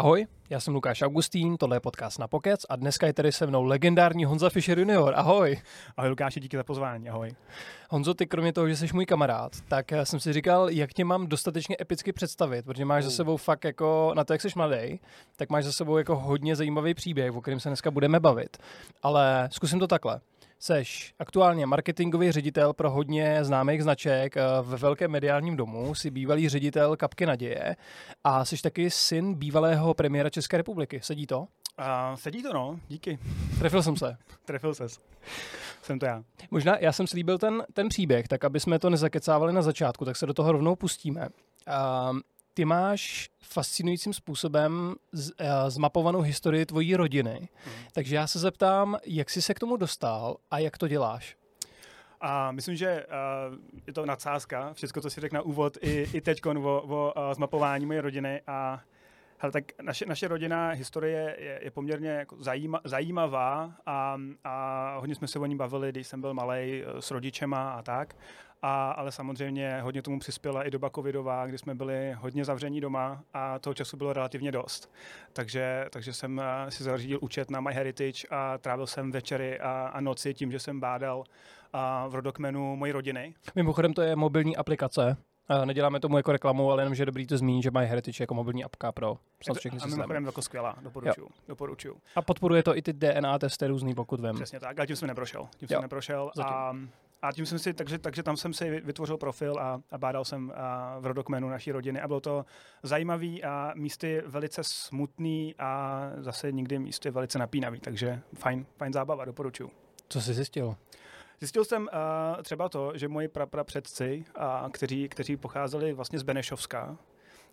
Ahoj, já jsem Lukáš Augustín, tohle je podcast na Pokec a dneska je tady se mnou legendární Honza Fischer junior. Ahoj. Ahoj Lukáši, díky za pozvání, ahoj. Honzo, ty kromě toho, že jsi můj kamarád, tak jsem si říkal, jak tě mám dostatečně epicky představit, protože máš za sebou fakt jako, na to, jak jsi mladý, tak máš za sebou jako hodně zajímavý příběh, o kterém se dneska budeme bavit. Ale zkusím to takhle. Seš aktuálně marketingový ředitel pro hodně známých značek eh, ve velkém mediálním domu, jsi bývalý ředitel Kapky naděje a jsi taky syn bývalého premiéra České republiky. Sedí to? Uh, sedí to, no, díky. Trefil jsem se. Trefil ses. Jsem to já. Možná já jsem slíbil ten, ten příběh, tak aby jsme to nezakecávali na začátku, tak se do toho rovnou pustíme. Uh, ty máš fascinujícím způsobem z, uh, zmapovanou historii tvojí rodiny. Hmm. Takže já se zeptám, jak jsi se k tomu dostal a jak to děláš? A myslím, že uh, je to nadsázka, všechno, co si řekl na úvod, i, i teď o, o uh, zmapování moje rodiny a Hele, tak naše, naše rodina historie je, je poměrně jako zajíma, zajímavá a, a hodně jsme se o ní bavili, když jsem byl malý s rodičema a tak. A, ale samozřejmě hodně tomu přispěla i doba covidová, kdy jsme byli hodně zavření doma a toho času bylo relativně dost. Takže, takže jsem eh, si zařídil účet na MyHeritage a trávil jsem večery a, a noci tím, že jsem bádal a v rodokmenu mojí rodiny. Mimochodem to je mobilní aplikace, Neděláme tomu jako reklamu, ale jenom, že je dobrý to zmínit, že mají Heritage jako mobilní apka pro snad všechny systémy. A mimochodem jako skvělá, doporučuju, doporučuju. A podporuje to i ty DNA testy různý, pokud vím. Přesně tak, ale tím jsem neprošel. Tím jo. jsem neprošel a, a tím jsem si, takže, takže tam jsem si vytvořil profil a, a bádal jsem a, v rodokmenu naší rodiny a bylo to zajímavý a místy velice smutný a zase někdy místy velice napínavý, takže fajn, fajn zábava, doporučuju. Co jsi zjistil? Zjistil jsem uh, třeba to, že moji praprapředci, uh, kteří, kteří pocházeli vlastně z Benešovska,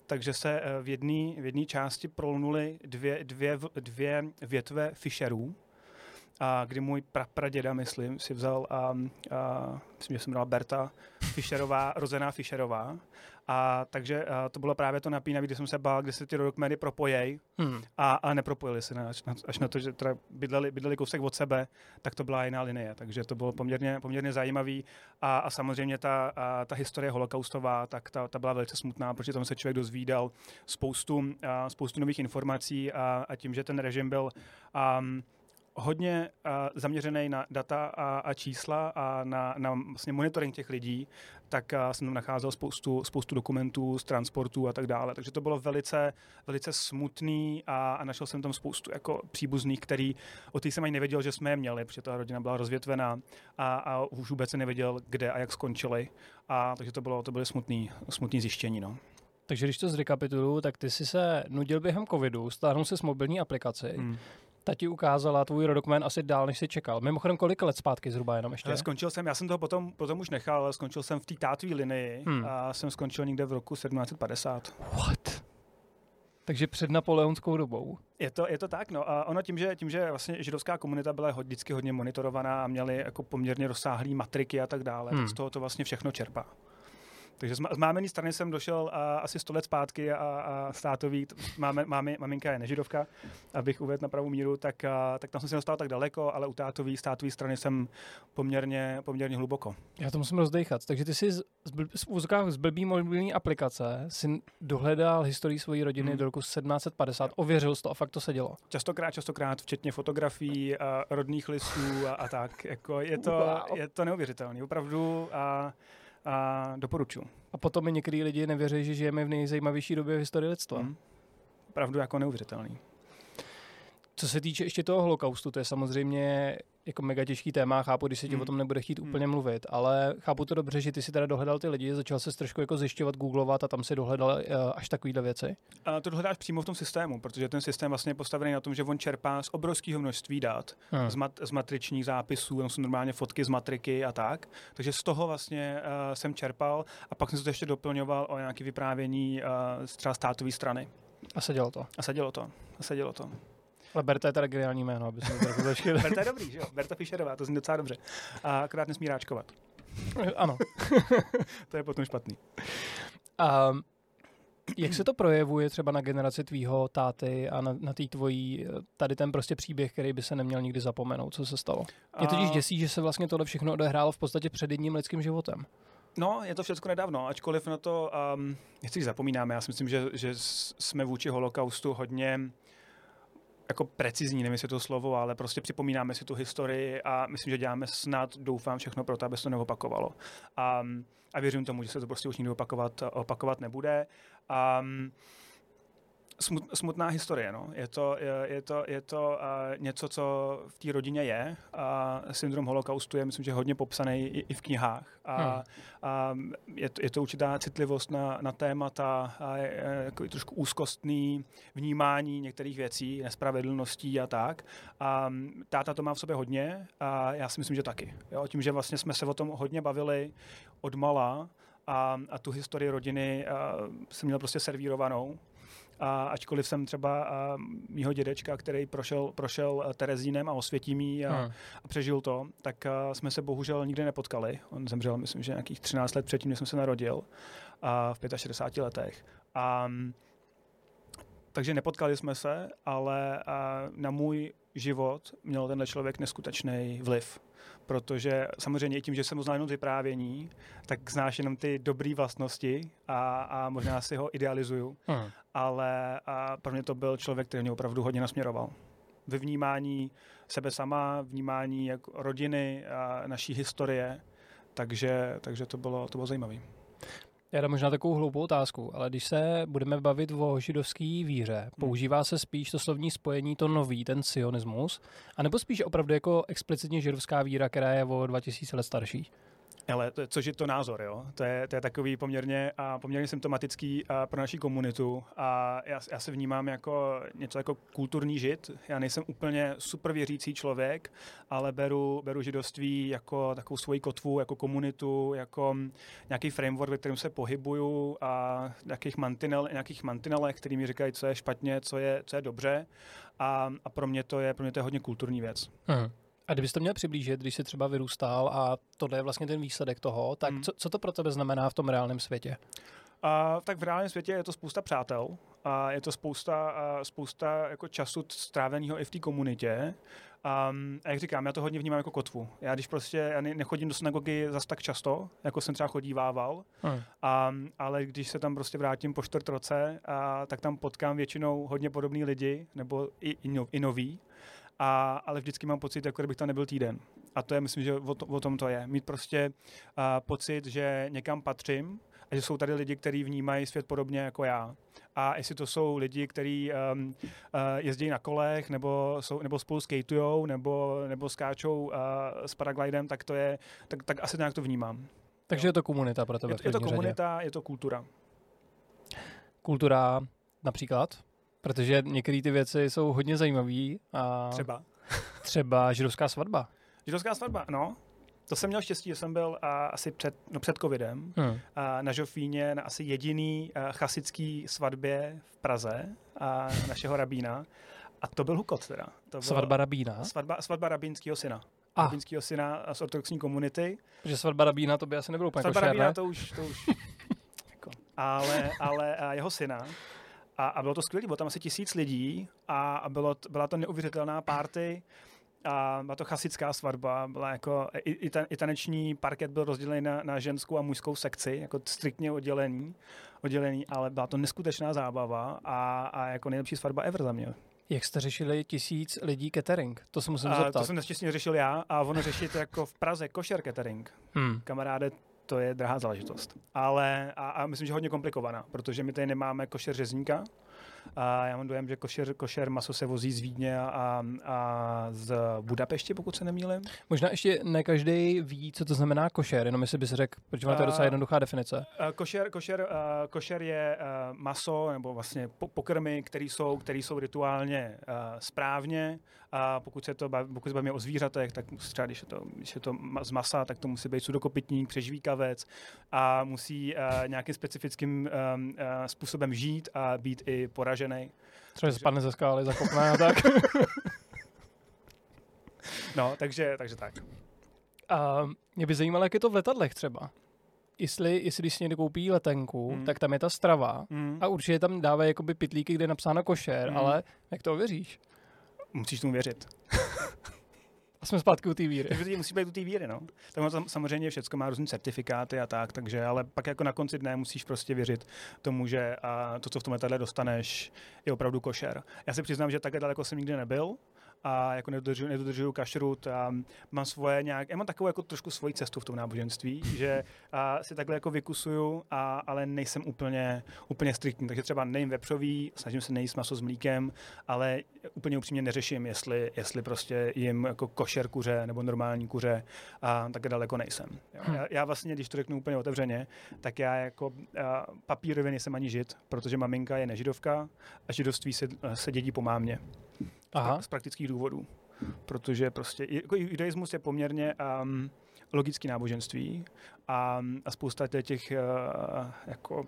takže se uh, v jedné v části prolnuli dvě, dvě, dvě větve Fischerů, a kdy můj prapraděda, myslím, si vzal, a, a, myslím, že jsem měla Berta Fischerová, rozená Fischerová. A takže a to bylo právě to napínavé, kdy jsem se bál, kdy se ty rodokmeny propojej hmm. a, a nepropojili se, až na, až na to, že teda bydleli, bydleli kousek od sebe, tak to byla jiná linie. Takže to bylo poměrně, poměrně zajímavý. A, a samozřejmě ta, a, ta historie holokaustová, tak ta, ta byla velice smutná, protože tam se člověk dozvídal spoustu, a, spoustu nových informací a, a tím, že ten režim byl um, hodně uh, zaměřený na data a, a čísla a na, na vlastně monitoring těch lidí, tak uh, jsem tam nacházel spoustu, spoustu dokumentů z transportu a tak dále. Takže to bylo velice, velice smutný a, a našel jsem tam spoustu jako příbuzných, který o těch jsem ani nevěděl, že jsme je měli, protože ta rodina byla rozvětvená a, a už vůbec se nevěděl, kde a jak skončili. A takže to bylo, to byly smutný, smutný zjištění. No. Takže když to zrekapituluju, tak ty jsi se nudil během covidu, stáhnul se s mobilní aplikaci, hmm ta ti ukázala tvůj rodokmen asi dál, než jsi čekal. Mimochodem, kolik let zpátky zhruba jenom ještě? Ale skončil jsem, já jsem to potom, potom už nechal, ale skončil jsem v té tátví linii hmm. a jsem skončil někde v roku 1750. What? Takže před napoleonskou dobou. Je to, je to tak, no. A ono tím, že, tím, že vlastně židovská komunita byla vždycky hodně monitorovaná a měli jako poměrně rozsáhlý matriky a tak dále, hmm. tak z toho to vlastně všechno čerpá. Takže z, z mámený strany jsem došel a, asi 100 let zpátky a, a státový, máme, máme, maminka je nežidovka, abych uvedl na pravou míru, tak, a, tak tam jsem se dostal tak daleko, ale u tátový, státové strany jsem poměrně, poměrně hluboko. Já to musím rozdechat. Takže ty jsi z, z, z blbý mobilní aplikace si dohledal historii své rodiny hmm. do roku 1750, ověřil jsi to a fakt to se dělo. Častokrát, častokrát, včetně fotografií, a rodných listů a, a tak. Jako je, to, wow. je to neuvěřitelné. Opravdu a a doporučuji. A potom mi některý lidi nevěří, že žijeme v nejzajímavější době v historii lidstva. Hmm. Pravdu jako neuvěřitelný. Co se týče ještě toho holokaustu, to je samozřejmě jako mega těžký téma, chápu, když se ti hmm. o tom nebude chtít hmm. úplně mluvit, ale chápu to dobře, že ty si teda dohledal ty lidi, začal se trošku jako zjišťovat, googlovat a tam si dohledal uh, až takovýhle věci. A to dohledáš přímo v tom systému, protože ten systém vlastně je postavený na tom, že on čerpá z obrovského množství dat, hmm. z, mat, z matričních zápisů, tam jsou normálně fotky z matriky a tak, takže z toho vlastně uh, jsem čerpal a pak jsem to ještě doplňoval o nějaké vyprávění uh, z třeba státové strany. A sedělo to. A sedělo to. A sedělo to. Ale Berta je teda geniální jméno, aby jsme to Berta je dobrý, že jo? Berta Fischerová, to zní docela dobře. A akorát nesmí ráčkovat. Ano. to je potom špatný. Um, jak se to projevuje třeba na generaci tvýho táty a na, na tý tvojí, tady ten prostě příběh, který by se neměl nikdy zapomenout, co se stalo? Mě totiž děsí, že se vlastně tohle všechno odehrálo v podstatě před jedním lidským životem. No, je to všechno nedávno, ačkoliv na to, um, nechci zapomínáme, já si myslím, že, že jsme vůči holokaustu hodně jako precizní, nevím, jestli to slovo, ale prostě připomínáme si tu historii a myslím, že děláme snad, doufám, všechno pro to, aby se to neopakovalo. A, a věřím tomu, že se to prostě už nikdy opakovat, opakovat nebude. Um, smutná historie. No. Je to, je, je to, je to uh, něco, co v té rodině je. A syndrom holokaustu je, myslím, že hodně popsaný i, i v knihách. A, hmm. a je, to, je to určitá citlivost na, na témata, a je, je trošku úzkostný vnímání některých věcí, nespravedlností a tak. A táta to má v sobě hodně a já si myslím, že taky. Jo? Tím, že vlastně jsme se o tom hodně bavili od mala, a, a tu historii rodiny jsem měl prostě servírovanou a ačkoliv jsem třeba a, mýho dědečka, který prošel, prošel Terezínem a Osvětímí a, hmm. a přežil to, tak a, jsme se bohužel nikdy nepotkali. On zemřel, myslím, že nějakých 13 let předtím, než jsem se narodil, a v 65 letech. A, takže nepotkali jsme se, ale na můj život měl tenhle člověk neskutečný vliv protože samozřejmě i tím, že jsem uznal jenom vyprávění, tak znáš jenom ty dobré vlastnosti a, a možná si ho idealizuju, hmm. ale a pro mě to byl člověk, který mě opravdu hodně nasměroval. Ve vnímání sebe sama, vnímání jak rodiny a naší historie, takže, takže to bylo, to bylo zajímavé. Já dám možná takovou hloupou otázku, ale když se budeme bavit o židovské víře, hmm. používá se spíš to slovní spojení, to nový, ten sionismus, anebo spíš opravdu jako explicitně židovská víra, která je o 2000 let starší? Ale to, což je to názor, jo? To je, to je takový poměrně, a poměrně symptomatický a pro naši komunitu a já, já se vnímám jako něco jako kulturní žid. Já nejsem úplně super věřící člověk, ale beru, beru židovství jako takovou svoji kotvu, jako komunitu, jako nějaký framework, ve kterém se pohybuju a nějakých, mantinel, nějakých mantinelech, který mi říkají, co je špatně, co je, co je dobře a, a pro, mě to je, pro mě to je hodně kulturní věc. Aha. A kdybyste to měl přiblížit, když jsi třeba vyrůstal a tohle je vlastně ten výsledek toho, tak hmm. co, co to pro tebe znamená v tom reálném světě? A, tak v reálném světě je to spousta přátel a je to spousta, a spousta jako času stráveného i v té komunitě. A, a jak říkám, já to hodně vnímám jako kotvu. Já když prostě já nechodím do synagogy zas tak často, jako jsem třeba chodívával, hmm. a, ale když se tam prostě vrátím po čtvrt roce, a, tak tam potkám většinou hodně podobný lidi, nebo i, i, no, i nový a, ale vždycky mám pocit, jako kdybych tam nebyl týden. A to je, myslím, že o, to, o tom to je. Mít prostě uh, pocit, že někam patřím a že jsou tady lidi, kteří vnímají svět podobně jako já. A jestli to jsou lidi, kteří um, uh, jezdí na kolech, nebo, jsou, nebo spolu skatujou, nebo, nebo skáčou uh, s paraglidem, tak to je, tak, tak asi nějak to vnímám. Takže jo. je to komunita pro tebe. Je, je to komunita, řadě. je to kultura. Kultura například? Protože některé ty věci jsou hodně zajímavé. A třeba? třeba židovská svatba. Židovská svatba, no. To jsem měl štěstí, že jsem byl a, asi před, no, před covidem hmm. a, na Žofíně na asi jediný a, chasický svatbě v Praze a, našeho rabína. A to byl hukot teda. To svatba rabína? Svatba, svatba rabínského syna. Ah. Rabínského syna z ortodoxní komunity. Protože svatba rabína to by asi nebylo úplně Svatba košer, rabína ne? to už, to už jako, ale, ale a jeho syna a, a bylo to skvělé, bylo tam asi tisíc lidí a, a bylo, byla to neuvěřitelná party. A byla to chasická svatba, byla jako, i, i, ta, i taneční parket byl rozdělený na, na ženskou a mužskou sekci, jako striktně oddělený, oddělený, ale byla to neskutečná zábava a, a jako nejlepší svatba ever za mě. Jak jste řešili tisíc lidí catering? To se musím zeptat. To jsem neštěstně řešil já a ono řešit jako v Praze košer catering. Hmm. Kamaráde, to je drahá záležitost. Ale a, a myslím, že hodně komplikovaná, protože my tady nemáme košer řezníka, a já mám dojem, že košer, košer maso se vozí z Vídně a, a z Budapešti, pokud se nemýlím. Možná ještě ne každý ví, co to znamená košer, jenom jestli bys řekl, protože to je docela jednoduchá definice. Košer, košer, košer je maso nebo vlastně pokrmy, které jsou, který jsou rituálně správně. A pokud se to pokud se bavíme o zvířatech, tak třeba když je to, když je to z masa, tak to musí být sudokopitník, přežvíkavec a musí nějakým specifickým způsobem žít a být i poražen naražený. Třeba takže... spadne ze skály, zakopne a tak. no, takže, takže tak. A mě by zajímalo, jak je to v letadlech třeba. Jestli, jestli když si někdo koupí letenku, mm. tak tam je ta strava mm. a určitě tam dávají jakoby pitlíky, kde je napsáno košer, mm. ale jak to ověříš? Musíš tomu věřit. jsme zpátky u té víry. Takže musí být u té víry, no. Tam samozřejmě všechno má různé certifikáty a tak, takže, ale pak jako na konci dne musíš prostě věřit tomu, že a to, co v tom letadle dostaneš, je opravdu košer. Já si přiznám, že takhle daleko jsem nikdy nebyl, a jako nedodržuju, nedodržuju kašrut a mám svoje nějak, já mám takovou jako trošku svoji cestu v tom náboženství, že a si takhle jako vykusuju, a, ale nejsem úplně, úplně striktní, takže třeba nejím vepřový, snažím se nejíst maso s mlíkem, ale úplně upřímně neřeším, jestli, jestli prostě jim jako košer kuře nebo normální kuře a tak daleko nejsem. Jo. Hm. Já, já, vlastně, když to řeknu úplně otevřeně, tak já jako papírově nejsem ani žid, protože maminka je nežidovka a židovství se, se dědí po mámě. Aha. z praktických důvodů. Protože prostě jako judaismus je poměrně um, logický náboženství a, a spousta těch uh, jako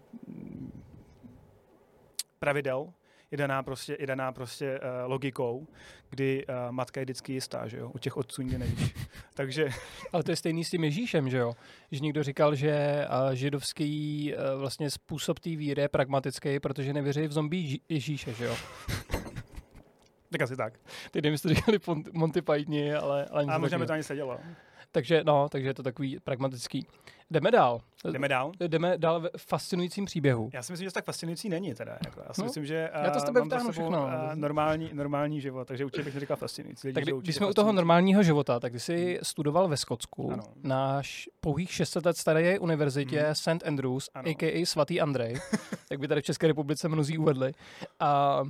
pravidel je daná prostě, je daná prostě uh, logikou, kdy uh, matka je vždycky jistá, že jo? U těch otců nikdy nevíš. Takže... Ale to je stejný s tím Ježíšem, že jo? Že někdo říkal, že uh, židovský uh, vlastně způsob té víry je pragmatický, protože nevěří v zombie Ježíše, že jo? Tak asi tak. Ty nevím, jestli to říkali Monty Pythoni, ale... ale a možná by to ani sedělo. Takže no, takže je to takový pragmatický. Jdeme dál. Jdeme dál? Jdeme dál v fascinujícím příběhu. Já si myslím, že to tak fascinující není teda. Jako. Já si no, myslím, že já to s tebe mám všechno. Uh, normální, normální život, takže určitě bych neříkal fascinující. Lidi, tak kdy, když jsme u toho normálního života, tak ty jsi hmm. studoval ve Skotsku ano. na pouhých 600 let staré univerzitě hmm. St. Andrews, ano. a.k.a. svatý Andrej, jak by tady v České republice mnozí uvedli. A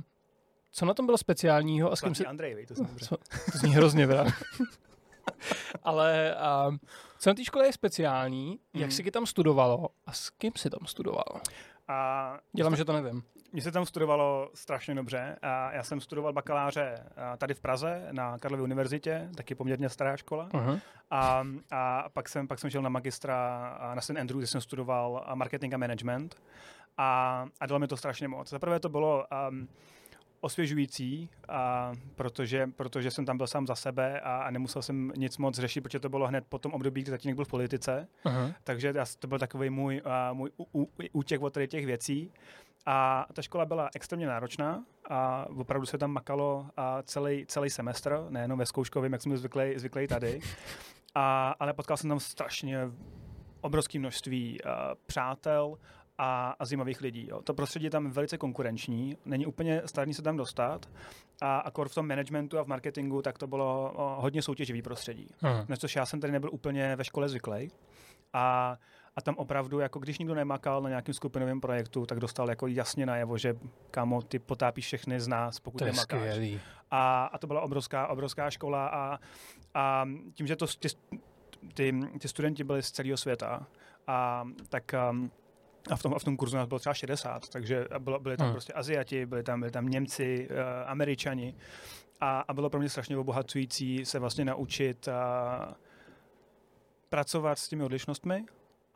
co na tom bylo speciálního? A s kým se... Andrej, to, co, to zní hrozně, vrát. Ale uh, co na té škole je speciální, mm. jak mhm. si tam studovalo a s kým si tam studoval? A Dělám, že to nevím. Mně se tam studovalo strašně dobře. A já jsem studoval bakaláře tady v Praze na Karlově univerzitě, taky poměrně stará škola. Uh-huh. A, a pak, jsem, pak jsem šel na magistra na St. Andrews, kde jsem studoval marketing a management. A, a dalo mi to strašně moc. Zaprvé to bylo um, osvěžující, a protože, protože jsem tam byl sám za sebe a, a nemusel jsem nic moc řešit, protože to bylo hned po tom období, kdy tatínek byl v politice. Uh-huh. Takže já, to byl takový můj, uh, můj útěk od těch věcí. A ta škola byla extrémně náročná a opravdu se tam makalo a celý, celý semestr, nejenom ve zkouškovém, jak jsme zvyklí, zvyklí tady. A, ale potkal jsem tam strašně obrovské množství uh, přátel a, a zajímavých lidí. Jo. To prostředí je tam velice konkurenční, není úplně snadné se tam dostat a akor v tom managementu a v marketingu, tak to bylo o, hodně soutěživý prostředí. Hmm. Na což já jsem tady nebyl úplně ve škole zvyklý. A, a tam opravdu, jako když nikdo nemakal na nějakém skupinovém projektu, tak dostal jako jasně najevo, že kamo, ty potápíš všechny z nás, pokud to nemakáš. A, a to byla obrovská, obrovská škola a, a tím, že to ty, ty, ty studenti byli z celého světa, a, tak um, a v tom, a v tom kurzu nás bylo třeba 60, takže bylo, byli tam hmm. prostě Aziati, byli tam, byli tam Němci, uh, Američani a, a bylo pro mě strašně obohacující se vlastně naučit uh, pracovat s těmi odlišnostmi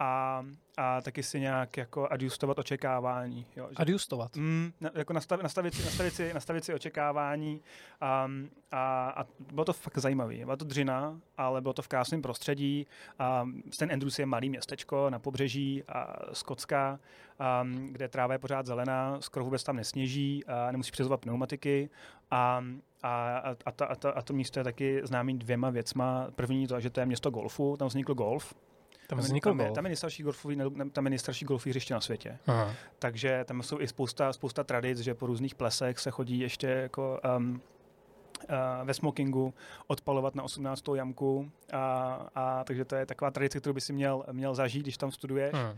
a, a taky si nějak jako adjustovat očekávání. Jo, že, adjustovat? Mm, jako nastav, nastavit, si, nastavit, si, nastavit si očekávání a, a, a bylo to fakt zajímavé. Byla to dřina, ale bylo to v krásném prostředí. A ten Andrews je malý městečko na pobřeží a Skotska, a, kde tráva je pořád zelená, skoro vůbec tam nesněží a nemusí přezovat pneumatiky a, a, a, a, ta, a, ta, a to místo je taky známý dvěma věcma. První to, že to je město golfu, tam vznikl golf tam, tam, tam, je, tam je nejstarší golfový, tam je nejstarší golfový hřiště na světě. Aha. Takže tam jsou i spousta, spousta tradic, že po různých plesech se chodí ještě jako um, uh, ve smokingu odpalovat na 18. jamku. A, a, takže to je taková tradice, kterou by si měl, měl zažít, když tam studuješ. Aha.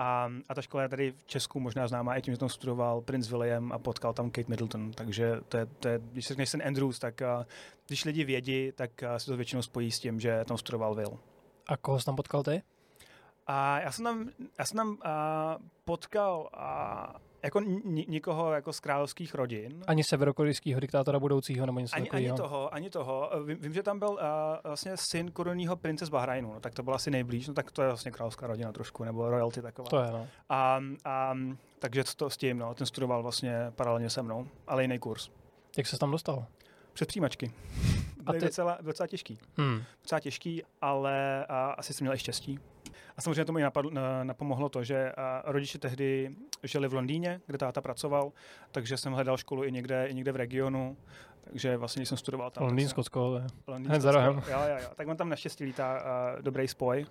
A, a ta škola je tady v Česku možná známá i tím, že tam studoval Prince William a potkal tam Kate Middleton. Takže to je, to je když se řekneš ten Andrews, tak uh, když lidi vědí, tak uh, se to většinou spojí s tím, že tam studoval Will. A koho jsi tam potkal ty? A já jsem tam, já jsem tam uh, potkal uh, jako n- nikoho jako z královských rodin. Ani severokorejského diktátora budoucího nebo něco ani, takového? Ani toho, ani toho. Vím, vím že tam byl uh, vlastně syn korunního prince z Bahrajnu, no, tak to byl asi nejblíž, no tak to je vlastně královská rodina trošku, nebo royalty taková. To je, no. A, a, takže to s tím, no, ten studoval vlastně paralelně se mnou, ale jiný kurz. Jak se tam dostal? Přes přijímačky. Byly ty... docela, docela těžký. Hmm. Docela těžký, ale a, asi jsem měl i štěstí. A samozřejmě tomu i napadlo, napomohlo to, že rodiče tehdy žili v Londýně, kde táta pracoval, takže jsem hledal školu i někde, i někde v regionu. Takže vlastně, jsem studoval tam... Londýn, Skotsko, Londýn, Hned za rohem. Jo, jo, jo. Tak on tam naštěstí lítá uh, dobrý spoj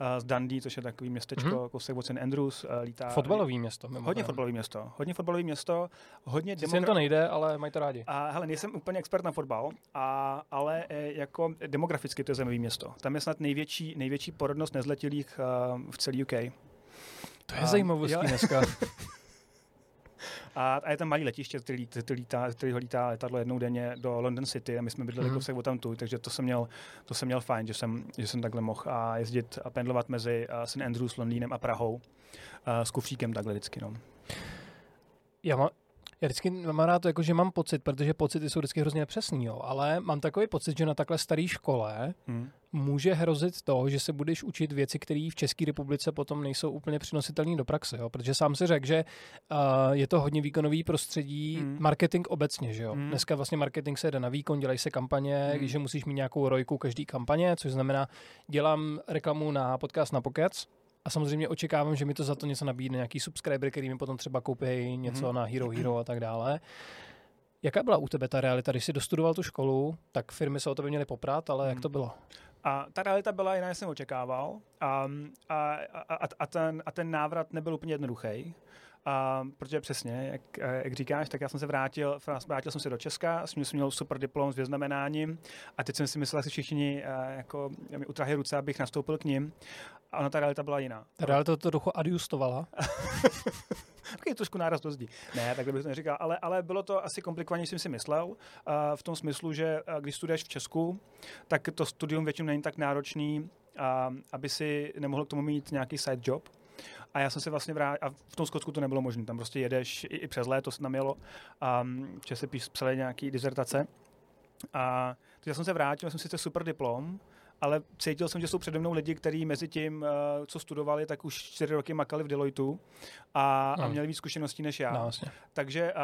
uh, z Dundee, což je takový městečko, mm-hmm. kousek od St. Andrews. Uh, lítá, fotbalový město. Mimochodem. Hodně fotbalový město. Hodně fotbalový město. Hodně demokra- to nejde, ale mají to rádi. A hele, nejsem úplně expert na fotbal, a, ale e, jako demograficky to je zajímavé město. Tam je snad největší, největší porodnost nezletilých uh, v celé UK. To je zajímavostí dneska. A, a je tam malý letiště, který, který, lítá, který ho lítá letadlo jednou denně do London City a my jsme bydleli mm-hmm. kousek tam tu, takže to jsem měl, to jsem měl fajn, že jsem, že jsem takhle mohl a jezdit a pendlovat mezi uh, St. Andrews, Londýnem a Prahou uh, s kufříkem takhle vždycky. No. Já, má, já vždycky mám rád to, jako, že mám pocit, protože pocity jsou vždycky hrozně nepřesný, jo, ale mám takový pocit, že na takhle staré škole hmm. může hrozit to, že se budeš učit věci, které v České republice potom nejsou úplně přenositelné do praxe, jo, protože sám si řekl, že uh, je to hodně výkonový prostředí, hmm. marketing obecně, že jo. Hmm. Dneska vlastně marketing se jde na výkon, dělají se kampaně, hmm. že musíš mít nějakou rojku každý kampaně, což znamená, dělám reklamu na podcast na Pockets, a samozřejmě očekávám, že mi to za to něco nabídne, nějaký subscriber, který mi potom třeba koupí něco mm-hmm. na Hero Hero a tak dále. Jaká byla u tebe ta realita, když jsi dostudoval tu školu, tak firmy se o tebe měly poprat, ale mm. jak to bylo? A ta realita byla jiná, než jsem očekával. A, a, a, a, ten, a ten návrat nebyl úplně jednoduchý. A, protože přesně, jak, jak říkáš, tak já jsem se vrátil, vrátil jsem se do Česka, jsem měl super diplom s vyznamenáním a teď jsem si myslel, že všichni jako, mi utrahli ruce, abych nastoupil k ním. A ona ta realita byla jiná. Ta realita to trochu adjustovala. Takový trošku náraz do zdi. Ne, tak bych to neříkal, ale, ale bylo to asi komplikovanější, než jsem si myslel, uh, v tom smyslu, že uh, když studuješ v Česku, tak to studium většinou není tak náročný, uh, aby si nemohl k tomu mít nějaký side job. A já jsem se vlastně vrátil, a v tom Skotsku to nebylo možné, tam prostě jedeš i, i přes léto se tam jelo, um, že se píš, psali nějaký dizertace. A takže já jsem se vrátil, jsem sice super diplom, ale cítil jsem, že jsou přede mnou lidi, kteří mezi tím, eh, co studovali, tak už čtyři roky makali v Deloitu a, hmm. a měli víc zkušeností než já. No, vlastně. Takže uh,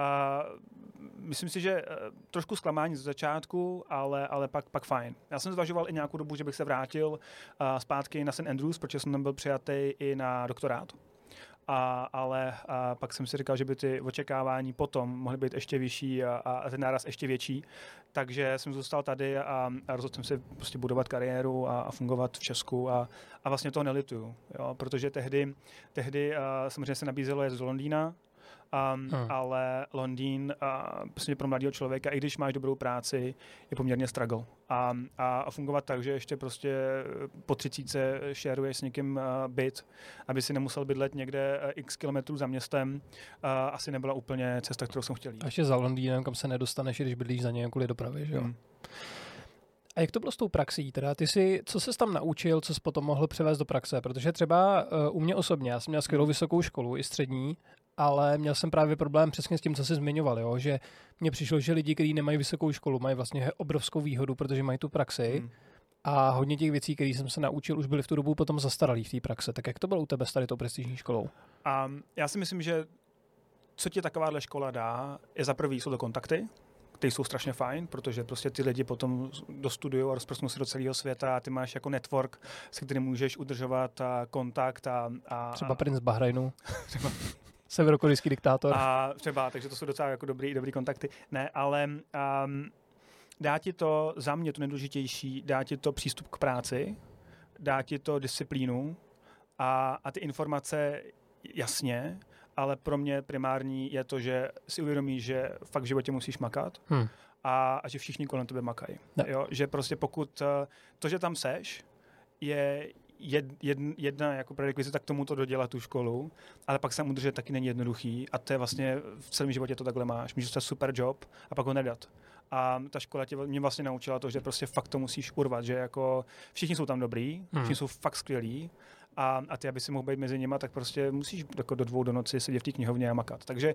myslím si, že uh, trošku zklamání ze začátku, ale, ale pak, pak fajn. Já jsem zvažoval i nějakou dobu, že bych se vrátil uh, zpátky na St. Andrews, protože jsem tam byl přijatý i na doktorát a, ale a pak jsem si říkal, že by ty očekávání potom mohly být ještě vyšší a, a ten náraz ještě větší. Takže jsem zůstal tady a, a rozhodl jsem se prostě budovat kariéru a, a fungovat v Česku a, a vlastně to nelituju, jo, protože tehdy, tehdy a, samozřejmě se nabízelo je z Londýna, Um, hmm. Ale Londýn uh, prostě pro mladého člověka, i když máš dobrou práci, je poměrně struggle. A, a, a fungovat tak, že ještě prostě po třicíce šeruješ s někým uh, byt, aby si nemusel bydlet někde uh, x kilometrů za městem, uh, asi nebyla úplně cesta, kterou jsem chtěl jít. A ještě za Londýnem, kam se nedostaneš, když bydlíš za něj kvůli dopravy, že jo? Hmm. A jak to bylo s tou praxí? Teda ty si, co jsi tam naučil, co jsi potom mohl převést do praxe? Protože třeba uh, u mě osobně, já jsem měl skvělou vysokou školu, i střední, ale měl jsem právě problém přesně s tím, co jsi zmiňoval, jo? že mně přišlo, že lidi, kteří nemají vysokou školu, mají vlastně obrovskou výhodu, protože mají tu praxi hmm. a hodně těch věcí, které jsem se naučil, už byly v tu dobu potom zastaralý v té praxe. Tak jak to bylo u tebe s tady tou prestižní školou? Um, já si myslím, že co ti takováhle škola dá, je za prvý jsou to kontakty, ty jsou strašně fajn, protože prostě ty lidi potom dostudují a rozprostnou se do celého světa a ty máš jako network, se kterým můžeš udržovat a kontakt a... a třeba princ Bahrajnu. třeba severokorejský diktátor. A třeba, takže to jsou docela jako dobrý, dobrý kontakty. Ne, ale um, dá ti to, za mě to nejdůležitější, dá ti to přístup k práci, dá ti to disciplínu a, a ty informace jasně, ale pro mě primární je to, že si uvědomíš, že fakt v životě musíš makat hmm. a, a že všichni kolem tebe makají. Jo? Že prostě pokud eh, to, že tam seš, je jed, jed, jedna jako prerekvizita k tomu to dodělat tu školu, ale pak se udržet taky není jednoduchý a to je vlastně v celém životě to takhle máš. Můžeš dostat super job a pak ho nedat. A ta škola tě, mě vlastně naučila to, že prostě fakt to musíš urvat, že jako všichni jsou tam dobrý, hmm. všichni jsou fakt skvělí a, a ty, aby si mohl být mezi nimi, tak prostě musíš jako do dvou do noci sedět v té knihovně a makat. Takže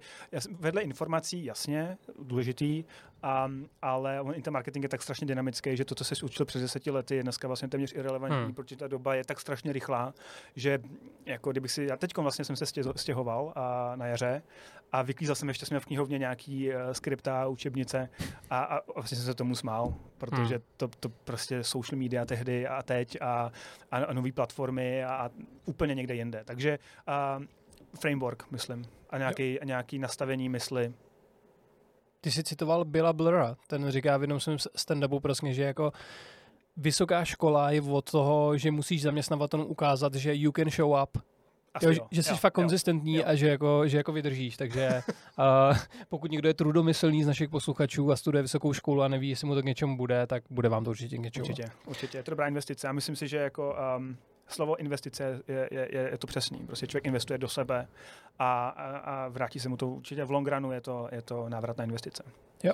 vedle informací, jasně, důležitý, a, ale on intermarketing je tak strašně dynamický, že to, co jsi učil přes deseti lety, je dneska vlastně téměř irrelevantní, hmm. protože ta doba je tak strašně rychlá, že jako kdybych si, já teď vlastně jsem se stěhoval a, na jaře a vyklízel jsem ještě jsem v knihovně nějaký uh, skripta, učebnice a, a vlastně jsem se tomu smál, protože hmm. to, to prostě social media tehdy a teď a, a, a nové platformy a, a úplně někde jinde. Takže uh, framework, myslím, a nějaký, a nějaký nastavení mysli ty jsi citoval Billa Blura, ten říká v jednom svém stand-upu prostě, že jako vysoká škola je od toho, že musíš zaměstnavatelům ukázat, že you can show up, jo, jo, že jsi jo, fakt konzistentní jo. a že jako, že jako vydržíš, takže uh, pokud někdo je trudomyslný z našich posluchačů a studuje vysokou školu a neví, jestli mu to k něčemu bude, tak bude vám to určitě k něčemu. Určitě, určitě, je to dobrá investice a myslím si, že jako um, slovo investice je, je, je, je to přesný. Prostě člověk investuje do sebe a, a, a vrátí se mu to určitě v long runu, je to, je to návratná investice. Jo.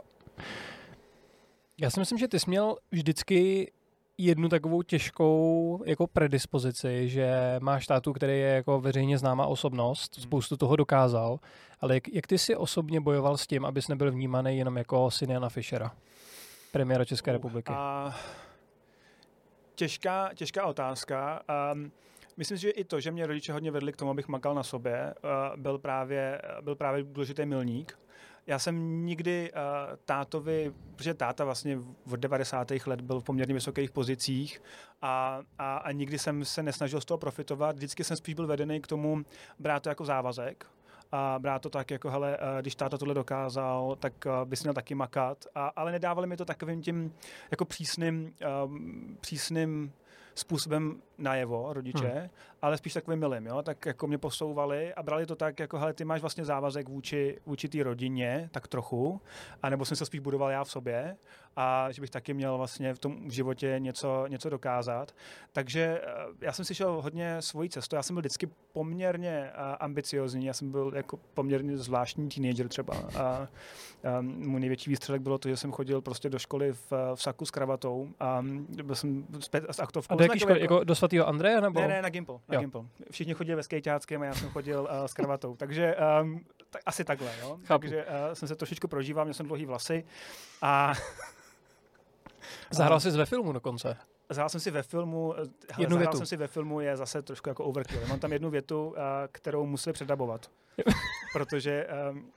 Já si myslím, že ty jsi měl vždycky jednu takovou těžkou jako predispozici, že máš tátu, který je jako veřejně známá osobnost, hmm. spoustu toho dokázal, ale jak, jak ty si osobně bojoval s tím, abys nebyl vnímaný jenom jako syn Jana Fischera, premiéra České uh, republiky? A... Těžká, těžká otázka. Um, myslím si, že i to, že mě rodiče hodně vedli k tomu, abych makal na sobě, uh, byl, právě, byl právě důležitý milník. Já jsem nikdy uh, tátovi, protože táta vlastně v 90. let byl v poměrně vysokých pozicích a, a, a nikdy jsem se nesnažil z toho profitovat. Vždycky jsem spíš byl vedený k tomu brát to jako závazek a brát to tak jako, hele, uh, když táta tohle dokázal, tak uh, bys měl taky makat. A, ale nedávali mi to takovým tím jako přísným, um, přísným způsobem najevo rodiče, hmm. ale spíš takovým milým, jo, tak jako mě posouvali a brali to tak, jako hele, ty máš vlastně závazek vůči, vůči té rodině, tak trochu, a nebo jsem se spíš budoval já v sobě a že bych taky měl vlastně v tom životě něco, něco dokázat. Takže eh, já jsem si šel hodně svojí cestou, já jsem byl vždycky poměrně eh, ambiciozní, já jsem byl jako poměrně zvláštní teenager třeba a, a můj největší výstřelek bylo to, že jsem chodil prostě do školy v, v saku s kravatou a byl jsem s aktovkou. A do jaký školy, jako, do svatého Andreje? Nebo? Ne, ne, na Gimple. Na Gimple. Všichni chodili ve skejťáckém a já jsem chodil uh, s kravatou. Takže um, tak, asi takhle, jo. Chápu. Takže uh, jsem se trošičku prožíval, měl jsem dlouhý vlasy a Zahrál jsi ve filmu dokonce? Zahrál jsem si ve filmu, hele, jednu zahrál větu. jsem si ve filmu je zase trošku jako overkill. Mám tam jednu větu, uh, kterou museli předabovat. protože um,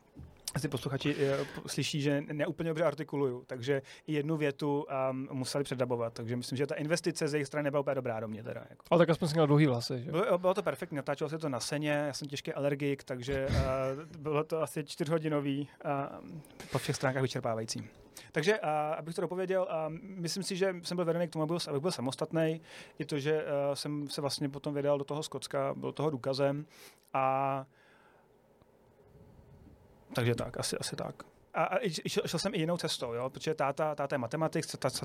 asi posluchači uh, slyší, že neúplně dobře artikuluju, takže jednu větu um, museli předabovat, takže myslím, že ta investice z jejich strany nebyla úplně dobrá do mě teda. Jako. Ale tak aspoň jsi měl dlouhý vlasy, že? Bylo, bylo to perfektní, natáčelo se to na seně, já jsem těžký alergik, takže uh, bylo to asi čtyřhodinový, uh, po všech stránkách vyčerpávající. Takže, uh, abych to dopověděl, uh, myslím si, že jsem byl vedený k tomu, abych byl, byl samostatný. Je to, že uh, jsem se vlastně potom vydal do toho Skotska, byl toho důkazem a takže tak, asi, asi tak a, a šel, šel jsem i jinou cestou, jo, protože táta, táta je matematik,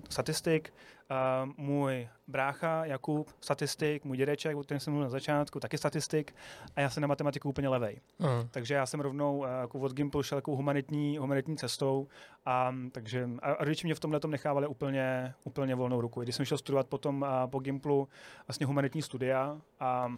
statistik, uh, můj brácha Jakub, statistik, můj dědeček, o kterém jsem mluvil na začátku, taky statistik a já jsem na matematiku úplně levej. Uh. Takže já jsem rovnou uh, jako od Gimplu šel jako humanitní, humanitní cestou a, takže, a rodiče mě v tomhle tom nechávali úplně, úplně volnou ruku. Když jsem šel studovat potom uh, po Gimplu vlastně humanitní studia a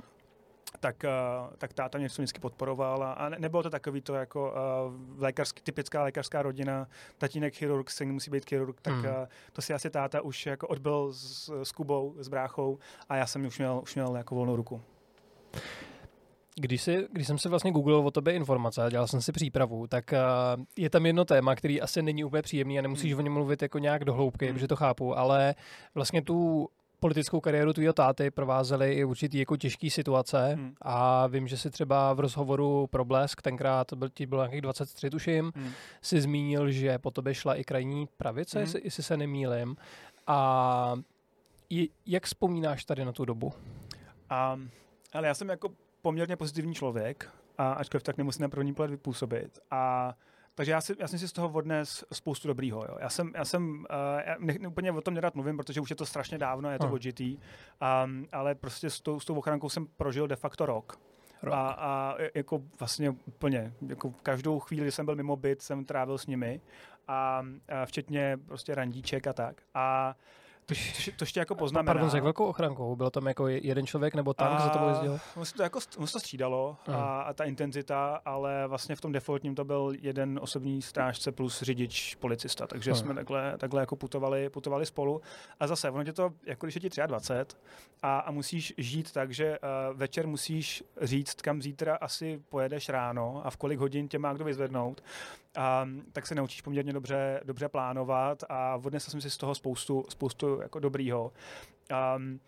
tak, eh, tak táta mě vždycky podporoval a, a nebylo to takový to jako uh, lékařský, typická lékařská rodina, tatínek chirurg, syn musí být chirurg, tak hmm. uh, to si asi táta už jako odbyl s, s Kubou, s bráchou a já jsem už měl, už měl jako volnou ruku. Když, si, když jsem si vlastně googlil o tobě informace a dělal jsem si přípravu, tak uh, je tam jedno téma, který asi není úplně příjemný a nemusíš hmm. o něm mluvit jako nějak dohloubky, hmm. protože to chápu, ale vlastně tu politickou kariéru tvýho táty provázely i určitý jako těžké situace hmm. a vím, že si třeba v rozhovoru pro Blesk, tenkrát byl, ti bylo nějakých 23 tuším, hmm. si zmínil, že po tobě šla i krajní pravice, hmm. jestli, jestli se nemýlim. A jak vzpomínáš tady na tu dobu? Um, ale já jsem jako poměrně pozitivní člověk, a ačkoliv tak nemusím na první pohled vypůsobit. A takže já, si, já jsem si z toho odnes spoustu dobrýho. Jo. Já jsem, já jsem uh, já ne, úplně o tom nerad mluvím, protože už je to strašně dávno, je to hmm. odžitý, um, ale prostě s tou, s tou ochrankou jsem prožil de facto rok. rok. A, a jako vlastně úplně, jako každou chvíli, kdy jsem byl mimo byt, jsem trávil s nimi a, a včetně prostě randíček a tak. A to, to, to ještě jako poznamená. Pardon, s jak velkou ochrankou? Byl tam jako jeden člověk nebo tank za to jezdil? On se to jako on se to střídalo a, a, ta intenzita, ale vlastně v tom defaultním to byl jeden osobní strážce plus řidič policista, takže hmm. jsme takhle, takhle jako putovali, putovali spolu. A zase, ono tě to, jako když je ti 23 a, a musíš žít tak, že uh, večer musíš říct, kam zítra asi pojedeš ráno a v kolik hodin tě má kdo vyzvednout, a, tak se naučíš poměrně dobře, dobře plánovat a odnesl jsem si z toho spoustu, spoustu jako dobrýho. Um,